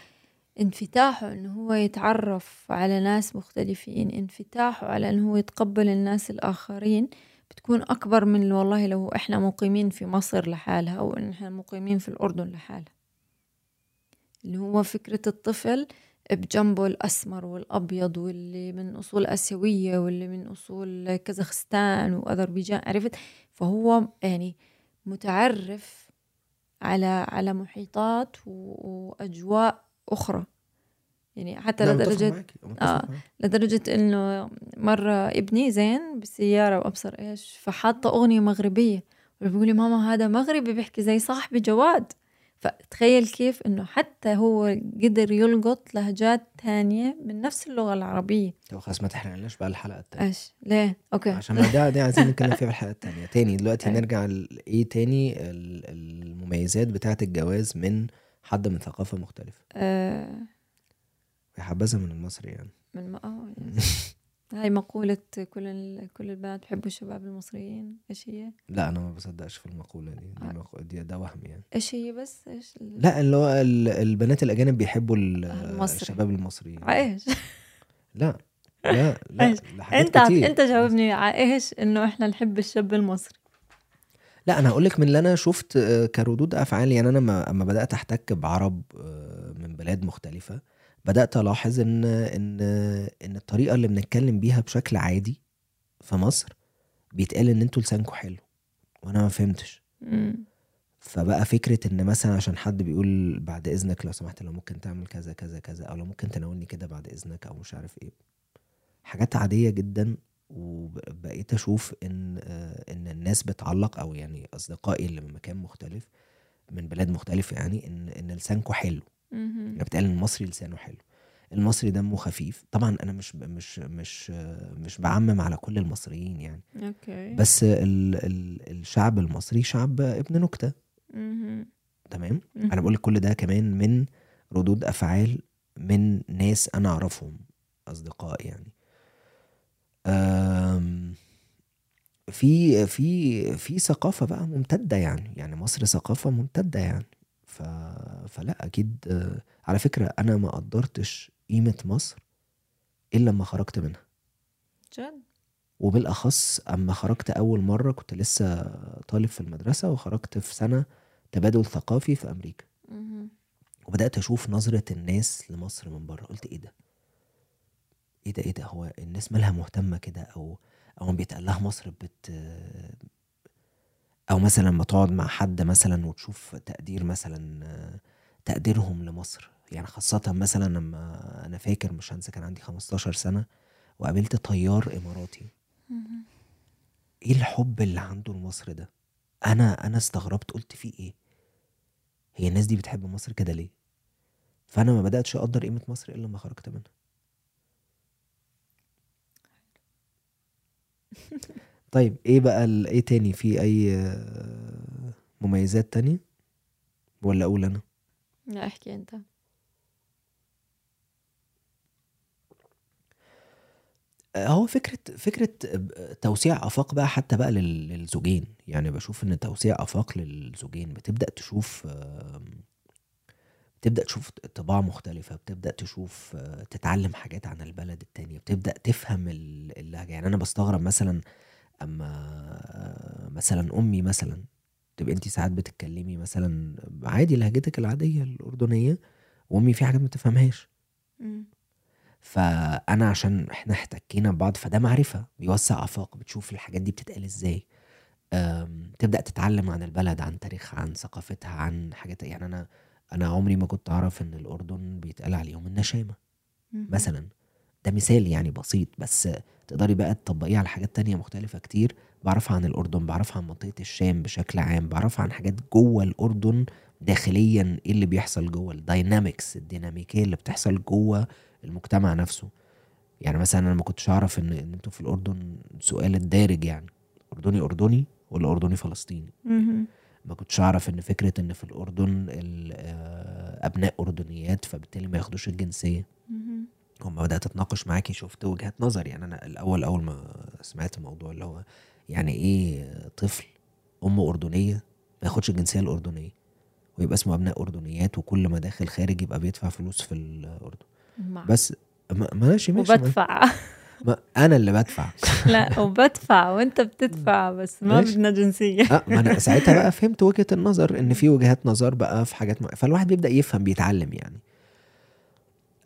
انفتاحه إنه هو يتعرف على ناس مختلفين انفتاحه على إنه هو يتقبل الناس الآخرين بتكون أكبر من والله لو إحنا مقيمين في مصر لحالها أو إن إحنا مقيمين في الأردن لحالها. اللي هو فكرة الطفل بجنبه الأسمر والأبيض واللي من أصول آسيوية واللي من أصول كازاخستان وأذربيجان عرفت؟ فهو يعني متعرف على على محيطات وأجواء أخرى. يعني حتى لدرجة آه. لدرجة إنه مرة ابني زين بالسيارة وأبصر إيش فحاطة أغنية مغربية بيقول لي ماما هذا مغربي بيحكي زي صاحبي جواد. فتخيل كيف إنه حتى هو قدر يلقط لهجات تانية من نفس اللغة العربية. طب خلاص ما تحرقلناش بقى الحلقة التانية. إيش؟ ليه؟ أوكي. عشان ما ده دي عايزين نتكلم فيها في الحلقة التانية. تاني دلوقتي أيوة. نرجع لايه تاني؟ ال- المميزات بتاعة الجواز من حد من ثقافة مختلفة. آه. يا حبذا من المصري يعني. من ما آه. يعني هاي مقولة كل. كل البنات بحبوا الشباب المصريين إيش هي؟ لا أنا ما بصدقش في المقولة دي دي, آه. مقو... دي ده وهم يعني إيش هي بس ال- لا اللي هو ال- البنات الأجانب بيحبوا ال- المصري. الشباب المصريين إيش؟ لا لا لا إيش؟ لحاجات أنت كتير. أنت جاوبني على إيش إنه إحنا نحب الشاب المصري لا أنا هقول لك من اللي أنا شفت آه، كردود أفعال يعني أنا لما بدأت أحتك بعرب آه، من بلاد مختلفة بدأت ألاحظ إن إن إن الطريقة اللي بنتكلم بيها بشكل عادي في مصر بيتقال إن أنتوا لسانكوا حلو وأنا ما فهمتش. مم. فبقى فكرة إن مثلا عشان حد بيقول بعد إذنك لو سمحت لو ممكن تعمل كذا كذا كذا أو لو ممكن تناولني كده بعد إذنك أو مش عارف إيه. حاجات عادية جدا وبقيت أشوف إن إن الناس بتعلق أو يعني أصدقائي اللي من مكان مختلف من بلاد مختلفة يعني إن إن لسانكو حلو. مهم. يعني بتقال إن المصري لسانه حلو. المصري دمه خفيف. طبعا أنا مش مش مش مش بعمم على كل المصريين يعني. أوكي. بس ال ال الشعب المصري شعب ابن نكتة. تمام. أنا بقول لك كل ده كمان من ردود أفعال من ناس أنا أعرفهم أصدقاء يعني. أم، في في في ثقافة بقى ممتدة يعني. يعني مصر ثقافة ممتدة يعني. ف فلا أكيد آه، على فكرة أنا ما قدرتش قيمة مصر إلا لما خرجت منها. جد؟ وبالأخص أما خرجت أول مرة كنت لسه طالب في المدرسة وخرجت في سنة تبادل ثقافي في أمريكا. وبدأت أشوف نظرة الناس لمصر من بره. قلت إيه ده؟ إيه ده؟ إيه ده؟ هو الناس مالها مهتمة كده؟ أو أو بيتقال لها مصر بت أو مثلا لما تقعد مع حد مثلا وتشوف تقدير مثلا تقديرهم لمصر. يعني خاصة مثلا لما أنا فاكر مش هنسى كان عندي 15 سنة وقابلت طيار إماراتي. إيه الحب اللي عنده لمصر ده؟ أنا أنا استغربت قلت في إيه؟ هي الناس دي بتحب مصر كده ليه؟ فأنا ما بدأتش أقدر قيمة مصر إلا لما خرجت منها. طيب إيه بقى إيه تاني؟ في أي آه، مميزات تانية؟ ولا أقول أنا؟ لا احكي أنت. هو فكرة فكرة توسيع آفاق بقى حتى بقى لل- للزوجين. يعني بشوف إن توسيع آفاق للزوجين بتبدأ تشوف بتبدأ تشوف طباع مختلفة بتبدأ تشوف آه، تتعلم حاجات عن البلد التانية بتبدأ تفهم ال- اللهجة. يعني أنا بستغرب مثلا آه، مثلا أمي مثلا تبقى أنت ساعات بتتكلمي مثلا عادي لهجتك العادية الأردنية وأمي في حاجات ما تفهمهاش. فأنا عشان إحنا احتكينا ببعض فده معرفة بيوسع آفاق بتشوف الحاجات دي بتتقال إزاي تبدأ تتعلم عن البلد عن تاريخها عن ثقافتها عن حاجات يعني أنا أنا عمري ما كنت أعرف إن الأردن بيتقال عليهم النشامة. مثلا ده مثال يعني بسيط بس تقدري بقى تطبقيه على حاجات تانية مختلفة كتير. بعرفها عن الأردن بعرفها عن منطقة الشام بشكل عام بعرفها عن حاجات جوه الأردن داخليا إيه اللي بيحصل جوه الداينامكس الديناميكية اللي بتحصل جوه المجتمع نفسه. يعني مثلا أنا ما كنتش أعرف إن إن أنتوا في الأردن سؤال الدارج يعني أردني أردني ولا أردني فلسطيني. ما كنتش أعرف إن فكرة إن في الأردن ال- آه، أبناء أردنيات فبالتالي ما ياخدوش الجنسية. وما بدأت أتناقش معاكي شفت وجهات نظر يعني أنا الأول أول ما سمعت الموضوع اللي هو يعني إيه طفل أم أردنية ما ياخدش الجنسية الأردنية ويبقى اسمه أبناء أردنيات وكل ما داخل خارج يبقى بيدفع فلوس في الأردن. مع. بس ما- ماشي ماشي ما- وبدفع. ما أنا اللي بدفع. لا وبدفع وأنت بتدفع بس ما. بدنا جنسية. آه ما أنا ساعتها بقى فهمت وجهة النظر إن في وجهات نظر بقى في حاجات م... فالواحد بيبدأ يفهم بيتعلم يعني.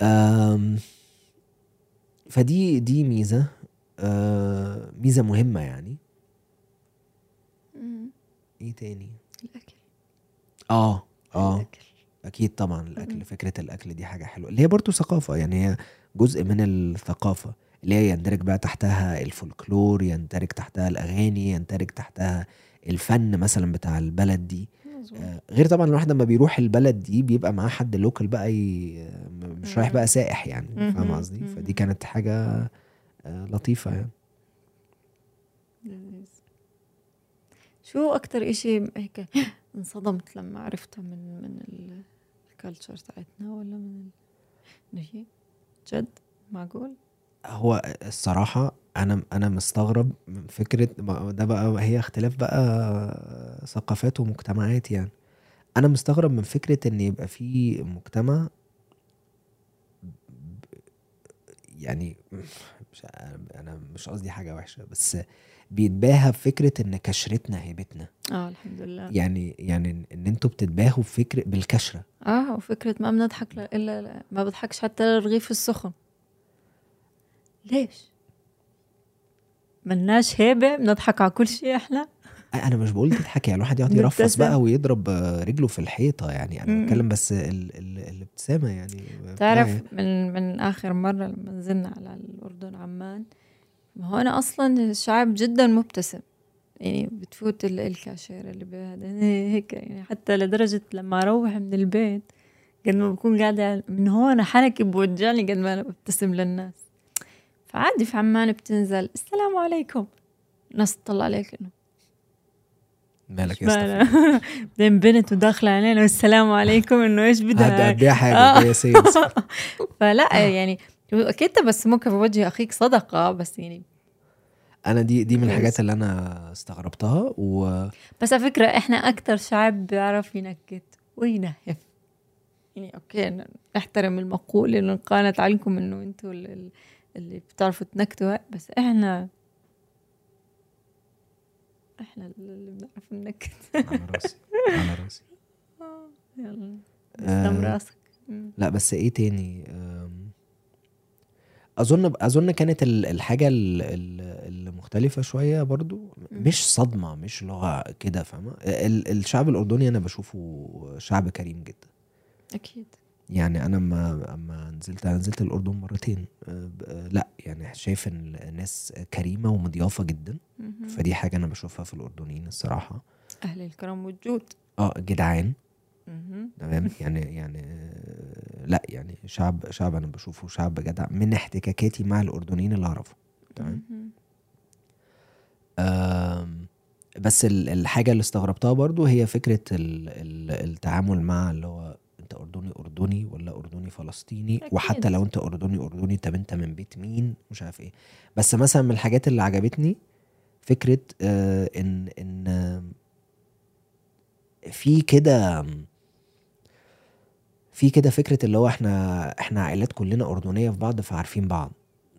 أم... فدي دي ميزة آه ميزة مهمة يعني. مم. إيه تاني؟ الأكل. آه آه. الأكل. أكيد طبعا الأكل مم. فكرة الأكل دي حاجة حلوة. اللي هي برضو ثقافة يعني هي جزء من الثقافة. اللي هي يندرج بقى تحتها الفولكلور يندرج تحتها الأغاني يندرج تحتها الفن مثلا بتاع البلد دي. آه، غير طبعا الواحد لما بيروح البلد دي بيبقى معاه حد لوكال بقى ي... مش رايح. بقى سائح يعني فاهم. قصدي فدي. كانت حاجة آه، لطيفة يعني. شو أكتر إشي هيك انصدمت لما عرفتها من من الكالتشر تاعتنا ولا من ال... إنه هي جد معقول؟ هو الصراحة أنا أنا مستغرب من فكرة ما- ده بقى هي اختلاف بقى ثقافات ومجتمعات يعني أنا مستغرب من فكرة إن يبقى في مجتمع يعني مش أنا مش قصدي حاجة وحشة بس بيتباهى بفكرة إن كشرتنا هيبتنا آه الحمد لله يعني يعني إن أنتوا بتتباهوا بفكرة بالكشرة آه وفكرة ما بنضحك ل... إلا لا. ما بضحكش حتى للرغيف السخن ليش؟ ملناش هيبة بنضحك على كل شيء إحنا. أنا مش بقول تضحك يعني الواحد يقعد يرفص. بقى ويضرب رجله في الحيطة يعني أنا. بتكلم بس ال ال الابتسامة يعني. تعرف من من آخر مرة لما نزلنا على الأردن عمان ما هو أنا أصلا شعب جدا مبتسم. يعني بتفوت الكاشير اللي بهذا هيك يعني حتى لدرجة لما أروح من البيت قد ما بكون قاعدة من هون حنكي بوجعني قد ما أنا ببتسم للناس. فعادي في عمان بتنزل. السلام عليكم. ناس تطلع عليك إنه مالك يا بعدين بنت وداخلة علينا والسلام عليكم إنه إيش بدها قد إيه حاجة كويسة فلا يعني أكيد تبسمك في وجه أخيك صدقة بس يعني أنا دي دي من الحاجات اللي أنا استغربتها و بس على فكرة إحنا أكثر شعب بيعرف ينكت. وينهف يعني أوكي نحترم المقولة اللي قالت عليكم إنه أنتم اللي بتعرفوا تنكتوا بس إحنا إحنا اللي بنعرف ننكت. على راسي على راسي. يلا. آه راسك. لا بس إيه تاني؟ اظن اظن كانت الحاجة المختلفه شوية برضو. مش صدمة مش لغه كده فاهمة؟ الشعب الأردني أنا بشوفه شعب كريم جدا. أكيد. يعني أنا اما اما نزلت نزلت الأردن مرتين. أه، أه، لأ يعني شايف إن الناس كريمة ومضيافة جدا. فدي حاجة أنا بشوفها في الأردنيين الصراحة. أهل الكرم والجود. آه جدعان. تمام؟ يعني يعني لأ يعني شعب شعب أنا بشوفه شعب جدع من احتكاكاتي مع الأردنيين اللي أعرفه. تمام؟ بس الحاجة اللي استغربتها برضو هي فكرة التعامل مع اللي هو أردني أردني ولا أردني فلسطيني؟ أكيد. وحتى لو أنت أردني أردني طب أنت من بيت مين؟ مش عارف إيه. بس مثلا من الحاجات اللي عجبتني فكرة آه إن إن في كده في كده فكرة اللي هو إحنا إحنا عائلات كلنا أردنية في بعض فعارفين بعض.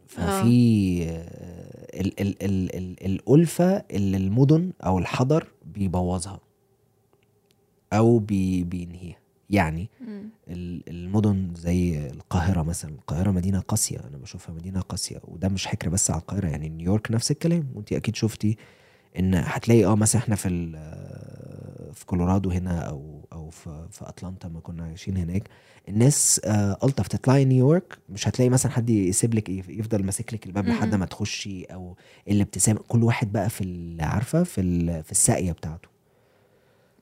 ففي آه. ال ال ال ال الألفة اللي المدن أو الحضر بيبوظها أو بي بينهيها. يعني المدن زي القاهرة مثلا. القاهرة مدينة قاسية أنا بشوفها مدينة قاسية وده مش حكر بس على القاهرة يعني نيويورك نفس الكلام. وانت أكيد شفتي إن هتلاقي آه مثلا إحنا في في كولورادو هنا أو أو في, في اتلانتا ما كنا عايشين هناك الناس آه ألطف تطلعي نيويورك مش هتلاقي مثلا حد يسيب لك يفضل ماسك لك الباب لحد ما تخشي أو الابتسامه كل واحد بقى في عارفة؟ في في الساقية بتاعته.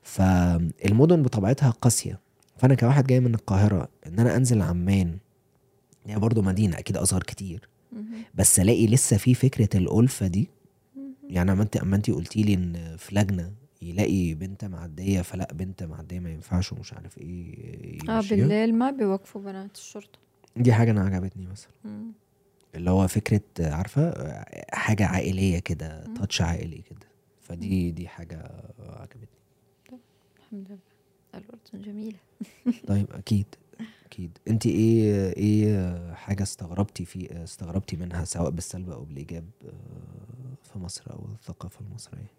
فالمدن بطبيعتها قاسية. فأنا كواحد جاي من القاهرة إن أنا أنزل عمان هي برضو مدينة أكيد اصغر كتير. بس ألاقي لسه في فكرة الألفة دي. يعني اما انت اما انت قلتي لي إن في لجنه يلاقي بنت معدية فلا بنت معدية ما ينفعش ومش عارف إيه آه بالليل ما بيوقفوا بنات الشرطة. دي حاجة أنا عجبتني مثلا. اللي هو فكرة عارفة؟ حاجة عائلية كده تاتش عائلي كده. فدي دي حاجة عجبتني. الحمد لله. الأردن جميلة. طيب أكيد أكيد. أنت إيه إيه حاجة استغربتي في استغربتي منها سواء بالسلب أو بالإيجاب آه، في مصر أو الثقافة المصرية؟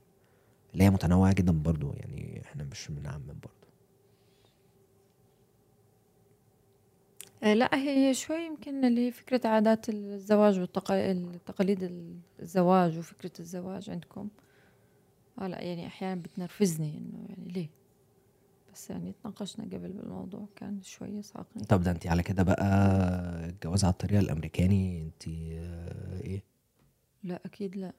اللي هي متنوعة جدا برضو يعني إحنا مش بنعمم برضو. آه، لا هي شوي يمكن اللي هي فكرة عادات الزواج والتقاليد الزواج وفكرة الزواج عندكم. آه لا يعني أحيانا بتنرفزني إنه يعني ليه؟ بس يعني تناقشنا قبل بالموضوع كان شوية صعقني طب ده انت على كده بقى الجواز على الطريقة الأمريكاني انت آه، إيه؟ لا أكيد لا.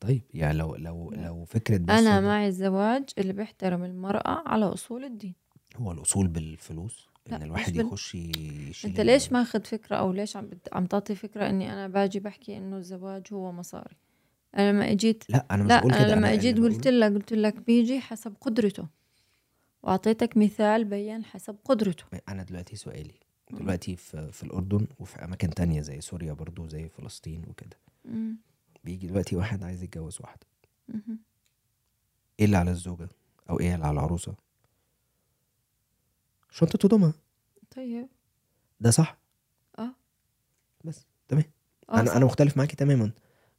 طيب يعني لو لو لا. لو فكرة بس أنا معي الزواج اللي بيحترم المرأة على أصول الدين. هو الأصول بالفلوس؟ إن الواحد بال... يخش يشيل أنت ليش ماخذ فكرة أو ليش عم بت... عم تعطي فكرة إني أنا باجي بحكي إنه الزواج هو مصاري؟ أنا لما اجيت لا أنا مش لا بقول كده. أنا لما اجيت قلت لك قلت لك بيجي حسب قدرته. وأعطيتك مثال بين حسب قدرته. أنا دلوقتي سؤالي. دلوقتي في, في الأردن وفي أماكن تانية زي سوريا برضو زي فلسطين وكده. بيجي دلوقتي واحد عايز يتجوز واحدة. إيه اللي على الزوجة؟ أو إيه اللي على العروسة؟ شنطة هدومها. طيب. ده صح؟ آه. بس تمام. آه أنا صح. أنا مختلف معاكي تماما.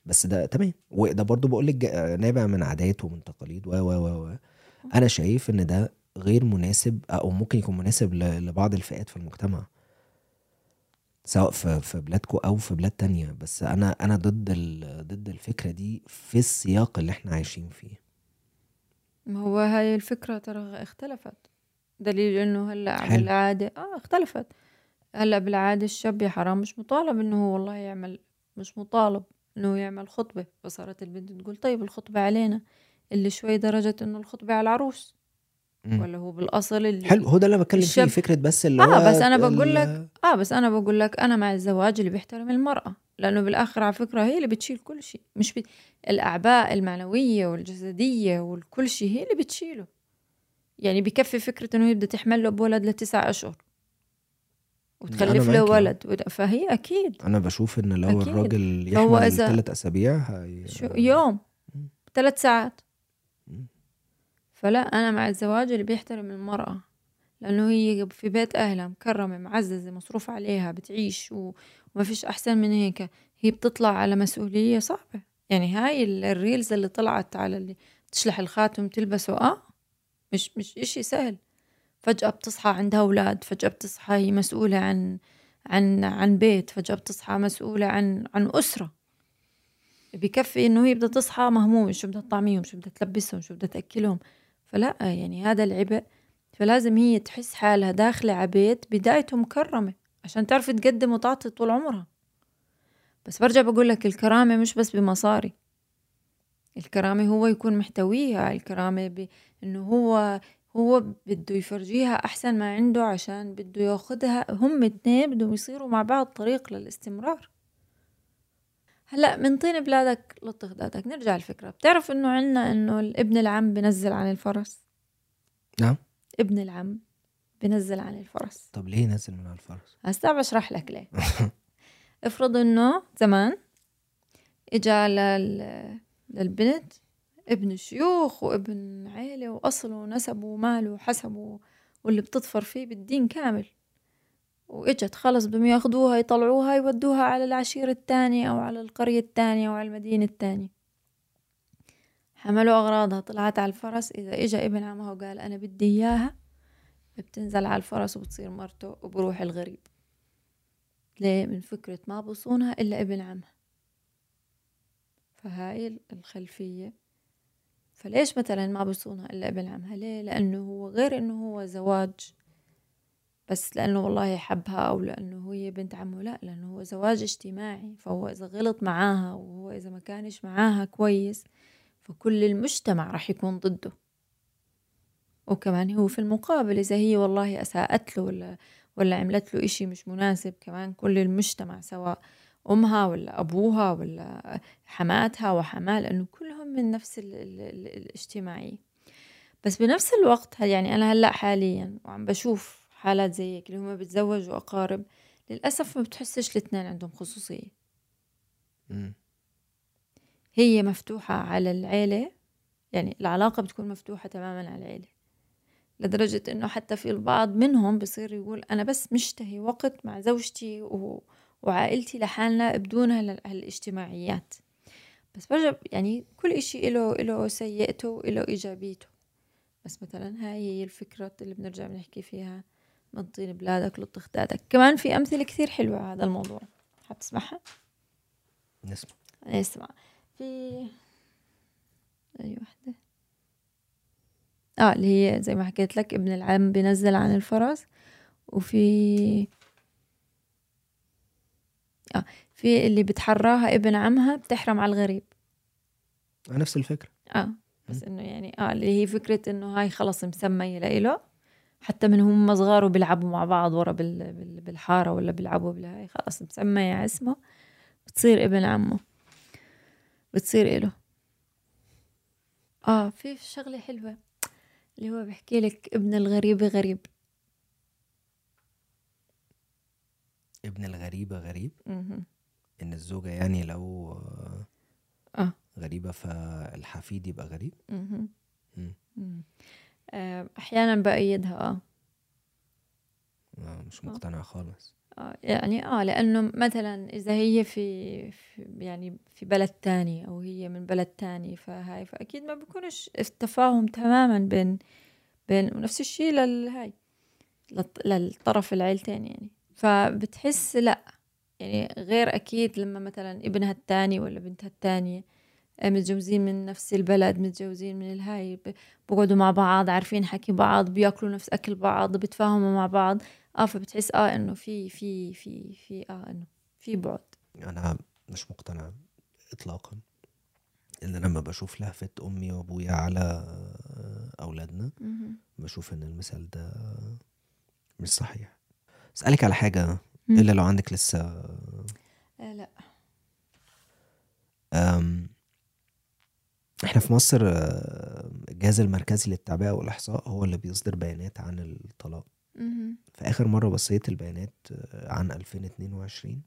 بس ده تمام. وده برضو بقول لك نابع من عادات ومن تقاليد و و و أنا شايف إن ده غير مناسب أو ممكن يكون مناسب لبعض الفئات في المجتمع. سواء في في بلادكم أو في بلاد تانية. بس أنا أنا ضد ضد الفكرة دي في السياق اللي إحنا عايشين فيه. ما هو هاي الفكرة ترى اختلفت. دليل إنه هلأ. بالعادة آه اختلفت. هلأ بالعادة الشاب يا حرام مش مطالب إنه هو والله يعمل مش مطالب إنه يعمل خطبة. فصارت البنت تقول طيب الخطبة علينا. اللي شوي درجة إنه الخطبة على العروس. مم. ولا هو بالأصل اللي حلو هو ده اللي أنا بتكلم فيه فكرة بس اللي هو آه بس أنا بقول لك آه بس أنا بقول لك أنا مع الزواج اللي بيحترم المرأة لأنه بالآخر على فكرة هي اللي بتشيل كل شيء مش بي... الأعباء المعنوية والجسدية والكل شيء هي اللي بتشيله يعني بكفي فكرة إنه يبدأ تحمل له بولد لتسع أشهر وتخلف له. ولد فهي أكيد أنا بشوف إن لو أكيد. الراجل يحمل ثلاث أسابيع هي... شو يوم. ثلاث ساعات. فلا أنا مع الزواج اللي بيحترم المرأة لأنه هي في بيت أهلها مكرمة معززة مصروف عليها بتعيش وما فيش أحسن من هيك. هي بتطلع على مسؤولية صعبة. يعني هاي ال- الريلز اللي طلعت على اللي تشلح الخاتم تلبسه آه مش مش إشي سهل. فجأة بتصحى عندها أولاد فجأة بتصحى هي مسؤولة عن عن عن بيت فجأة بتصحى مسؤولة عن عن أسرة. بكفي إنه هي بدها تصحى مهمومة شو بدها تطعميهم شو بدها تلبسهم شو بدها تأكلهم. فلا يعني هذا العبء. فلازم هي تحس حالها داخلة على بيت بدايته مكرمة عشان تعرف تقدم وتعطي طول عمرها. بس برجع بقول لك الكرامة مش بس بمصاري. الكرامة هو يكون محتويها الكرامة بإنه هو هو بده يفرجيها أحسن ما عنده عشان بده ياخدها. هم اتنين بدهم يصيروا مع بعض طريق للاستمرار. هلا من طين بلادك لطخ دادك نرجع الفكرة. بتعرف إنه عنا إنه الابن العم بنزل عن الفرس؟ نعم. ابن العم بنزل عن الفرس. طب ليه نزل من على الفرس؟ هسا بشرح لك ليه. افرض إنه زمان إجا لل... للبنت ابن شيوخ وابن عيلة وأصل ونسب ومال وحسب واللي بتظفر فيه بالدين كامل. وإجت خلص بدهم ياخدوها يطلعوها يودوها على العشيرة التانية أو على القرية التانية أو على المدينة التانية حملوا أغراضها طلعت على الفرس. إذا إجا ابن عمها وقال أنا بدي إياها بتنزل على الفرس وبتصير مرته وبروح الغريب. ليه؟ من فكرة ما بصونها إلا ابن عمها. فهاي الخلفية. فليش مثلا ما بصونها إلا ابن عمها؟ ليه؟ لأنه هو غير إنه هو زواج بس لأنه والله حبها أو لأنه هي بنت عمه لا لأنه هو زواج اجتماعي فهو إذا غلط معاها وهو إذا ما كانش معاها كويس فكل المجتمع راح يكون ضده. وكمان هو في المقابل إذا هي والله أساءت له ولا ولا عملت له إشي مش مناسب كمان كل المجتمع سواء أمها ولا أبوها ولا حماتها وحماه لأنه كلهم من نفس ال ال ال الاجتماعية بس بنفس الوقت يعني أنا هلأ حاليا وعم بشوف حالات زي هيك اللي هم بتزوجوا أقارب للأسف ما بتحسش الاثنين عندهم خصوصية. مم. هي مفتوحة على العيلة يعني العلاقة بتكون مفتوحة تماما على العيلة. لدرجة إنه حتى في البعض منهم بصير يقول أنا بس مشتهي وقت مع زوجتي و... وعائلتي لحالنا بدون هال- هالاجتماعيات. بس برجع يعني كل إشي إله إله سيئته وإله إيجابيته. بس مثلا هاي هي الفكرة اللي بنرجع بنحكي فيها. من طين بلادك لطخ دادك كمان في أمثلة كثير حلوة على هذا الموضوع. حتسمعها؟ نسمع. أسمع. في أي واحدة آه اللي هي زي ما حكيت لك ابن العم بينزل عن الفرس وفي آه في اللي بتحراها ابن عمها بتحرم على الغريب. نفس الفكرة. آه بس إنه يعني آه اللي هي فكرة إنه هاي خلص مسمية لإله. حتى من هم صغار وبيلعبوا مع بعض ورا بال... بال... بالحارة ولا بيلعبوا بالهاي خلص مسمية على اسمه بتصير ابن عمه بتصير إله آه في شغلة حلوة اللي هو بحكي لك ابن الغريب غريب ابن الغريبه غريب مهم. إن الزوجة يعني لو آه، آه غريبة فالحفيد يبقى غريب. مم. مم. آه، أحيانا بأيدها آه. آه، مش مقتنع خالص. آه، يعني آه لأنه مثلا إذا هي في, في يعني في بلد تاني أو هي من بلد تاني فهاي فأكيد ما بيكونش التفاهم تماما بين بين ونفس الشيء للهاي للط- للطرف العيلتين يعني. فبتحس لأ يعني غير أكيد لما مثلا ابنها التاني ولا بنتها التانية آه، متجوزين من نفس البلد متجوزين من الهاي بقعدوا مع بعض عارفين حكي بعض بياكلوا نفس أكل بعض بيتفاهموا مع بعض آه فبتحس آه إنه في في في في آه إنه في بعد أنا مش مقتنع اطلاقا إن لما بشوف لهفة أمي وأبويا على أولادنا. بشوف إن المثال ده مش صحيح أسألك على حاجة. إلا لو عندك لسه آه لا أم، إحنا في مصر آه، الجهاز المركزي للتعبئة والإحصاء هو اللي بيصدر بيانات عن الطلاق. في آخر مرة بصيت البيانات آه، عن 2022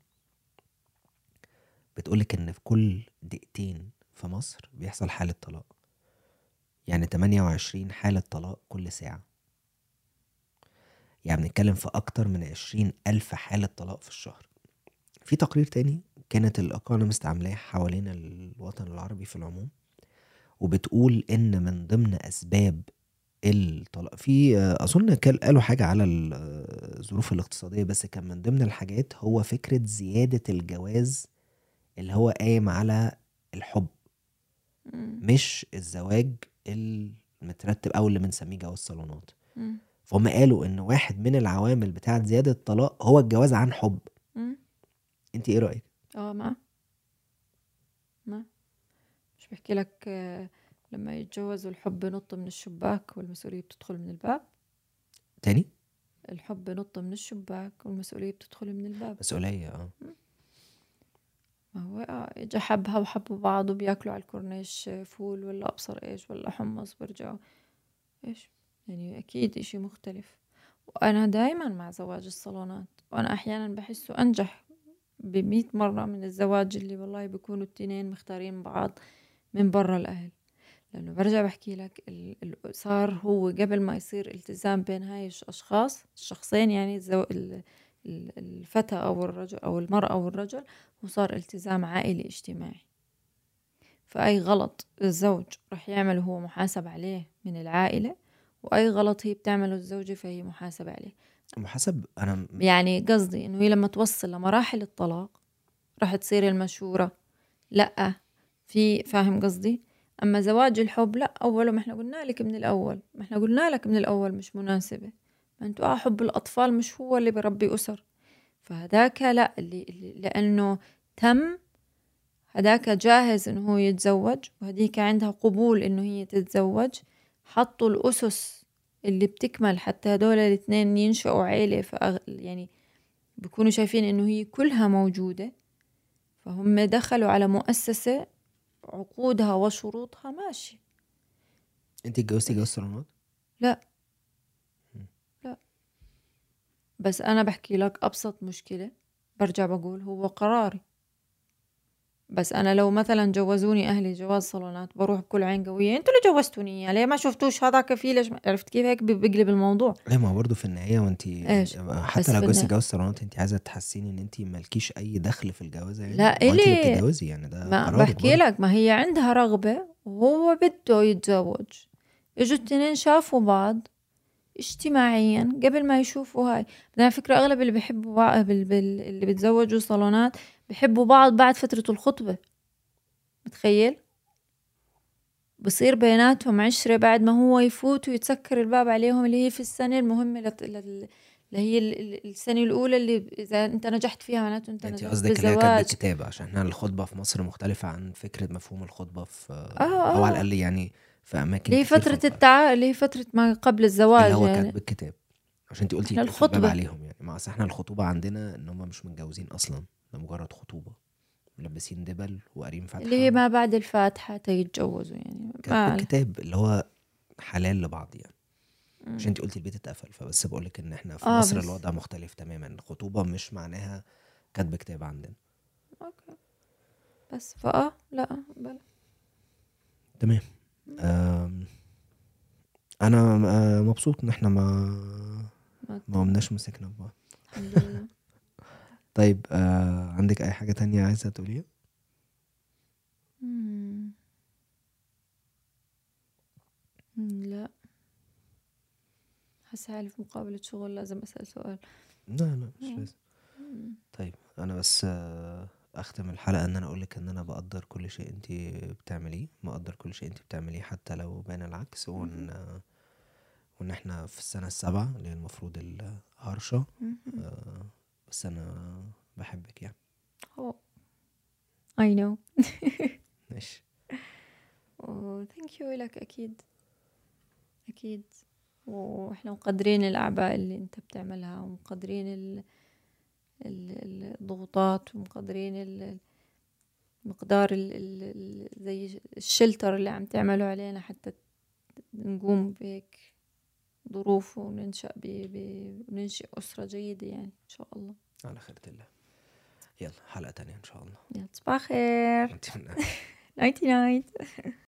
بتقولك إن في كل دقيقتين في مصر بيحصل حالة طلاق. يعني 28 حالة طلاق كل ساعة. يعني بنتكلم في أكتر من 20 ألف حالة طلاق في الشهر. في تقرير تاني كانت الايكونومست عاملاه حوالين الوطن العربي في العموم. وبتقول إن من ضمن أسباب الطلاق في أظن قالوا حاجة على ال- الظروف الاقتصادية بس كان من ضمن الحاجات هو فكرة زيادة الجواز اللي هو قايم على الحب. مش الزواج المترتب أو اللي بنسميه جواز صالونات. فهم قالوا إن واحد من العوامل بتاعة زيادة الطلاق هو الجواز عن حب. انت إيه رأيك آه ما مش بحكي لك آه، لما يتجوزوا الحب بنط من الشباك والمسؤولية بتدخل من الباب. تاني؟ الحب بنط من الشباك والمسؤولية بتدخل من الباب. مسؤولية آه. ما هو آه، إجا حبها وحبوا بعض وبياكلوا على الكورنيش آه، فول ولا أبصر إيش ولا حمص برجعوا. إيش؟ يعني أكيد إشي مختلف. وأنا دايما مع زواج الصالونات. وأنا أحيانا بحسه أنجح بمئة مرة من الزواج اللي والله بيكونوا التنين مختارين بعض. من برا الأهل. لأنه برجع بحكي لك صار هو قبل ما يصير التزام بين هاي الأشخاص الشخصين يعني الزو... الفتى أو الرجل أو المرأة أو الرجل وصار التزام عائلي اجتماعي. فأي غلط الزوج رح يعمله هو محاسب عليه من العائلة وأي غلط هي بتعمله الزوجة فهي محاسبة عليه. وحسب أنا يعني قصدي إنه هي لما توصل لمراحل الطلاق رح تصير المشورة لأ في فاهم قصدي؟ أما زواج الحب لأ أوله ما إحنا قلنا لك من الأول. ما إحنا قلنا لك من الأول مش مناسبة. ما أنتوا آه حب الأطفال مش هو اللي بربي أسر. فهداك لا اللي, اللي لأنه تم هداك جاهز إنه هو يتزوج وهديك عندها قبول إنه هي تتزوج. حطوا الأسس اللي بتكمل حتى هدول الاثنين ينشأوا عيلة فأغ... يعني بيكونوا شايفين إنه هي كلها موجودة. فهم دخلوا على مؤسسة عقودها وشروطها ماشي. انت اتجوزتي جواز صالونات بس أنا بحكي لك أبسط مشكلة برجع بقول هو قراري. بس أنا لو مثلا جوزوني أهلي جواز صالونات بروح بكل عين قوية. أنتوا اللي جوزتوني؟ إياه ليه ما شفتوش هذا كفيل ليش ما- عرفت كيف هيك بيقلب الموضوع؟ إيه ما برضه في النهاية وانت حتى لو جوزتي جواز صالونات انت عايزة تحسيني إن انت مالكيش أي دخل في الجوازة يعني؟ لا، اللي إلي. بتتجوزي يعني ده ما بحكي برضه. لك ما هي عندها رغبة وهو بده يتزوج. إجوا التنين شافوا بعض اجتماعيا قبل ما يشوفوا هاي. على فكرة أغلب اللي بيحبوا بعض. اللي بيتزوجوا صالونات بيحبوا بعض بعد فترة الخطبة متخيل بصير بيناتهم عشرة بعد ما هو يفوت ويتسكر الباب عليهم اللي هي في السنة المهمة لت... لل... اللي هي ال- ال- السنة الأولى اللي إذا أنت نجحت فيها معناته أنت نجحت قصدك اللي هي الكتاب عشان إحنا الخطبة في مصر مختلفة عن فكرة مفهوم الخطبة في آه، أو على آه. الأقل يعني في أماكن اللي هي فترة. التع... اللي هي فترة ما قبل الزواج اللي هو يعني كاتب الكتاب عشان انت قلتي الخطبة. عليهم يعني ما أصل إحنا الخطوبة عندنا إن هم مش متجوزين أصلا ده مجرد خطوبة ملبسين دبل وقارين فاتحه اللي هي ما بعد الفاتحة تيتجوزوا يعني. الكتاب اللي هو حلال لبعض يعني. عشان انت قلتي البيت اتقفل فبس بقول لك إن إحنا في آه، مصر بس. الوضع مختلف تماما. الخطوبه مش معناها كاتب كتاب عندنا. okay. بس فآه لا بلا. تمام. أنا آه، مبسوط إن إحنا ما ما قمناش مسكنا في بعض. الحمد لله. طيب آه عندك أي حاجة تانية عايزة تقوليها لا حاسة حالي في مقابلة شغل لازم أسأل سؤال لا لا مش. لازم. طيب أنا بس آه، أختم الحلقة إن أنا أقول لك إن أنا بقدر كل شيء أنت بتعمليه بقدر كل شيء أنت بتعمليه حتى لو بان العكس وإن آه، وإن إحنا في السنة السابعة اللي هي المفروض الهرشه مم. آه، بس أنا بحبك يعني. هو I know. ماشي. وثانك يو لك أكيد. أكيد. وإحنا مقدرين الأعباء اللي أنت بتعملها ومقدرين ال... ال- الضغوطات ومقدرين ال- مقدار ال... ال... زي الشلتر اللي عم تعمله علينا حتى نقوم بهيك. ظروف وننشأ ب... ب... وننشئ أسرة جيدة يعني إن شاء الله. على خيرة الله. يلا حلقة تانية إن شاء الله. يلا تصبح خير. نايتي نايت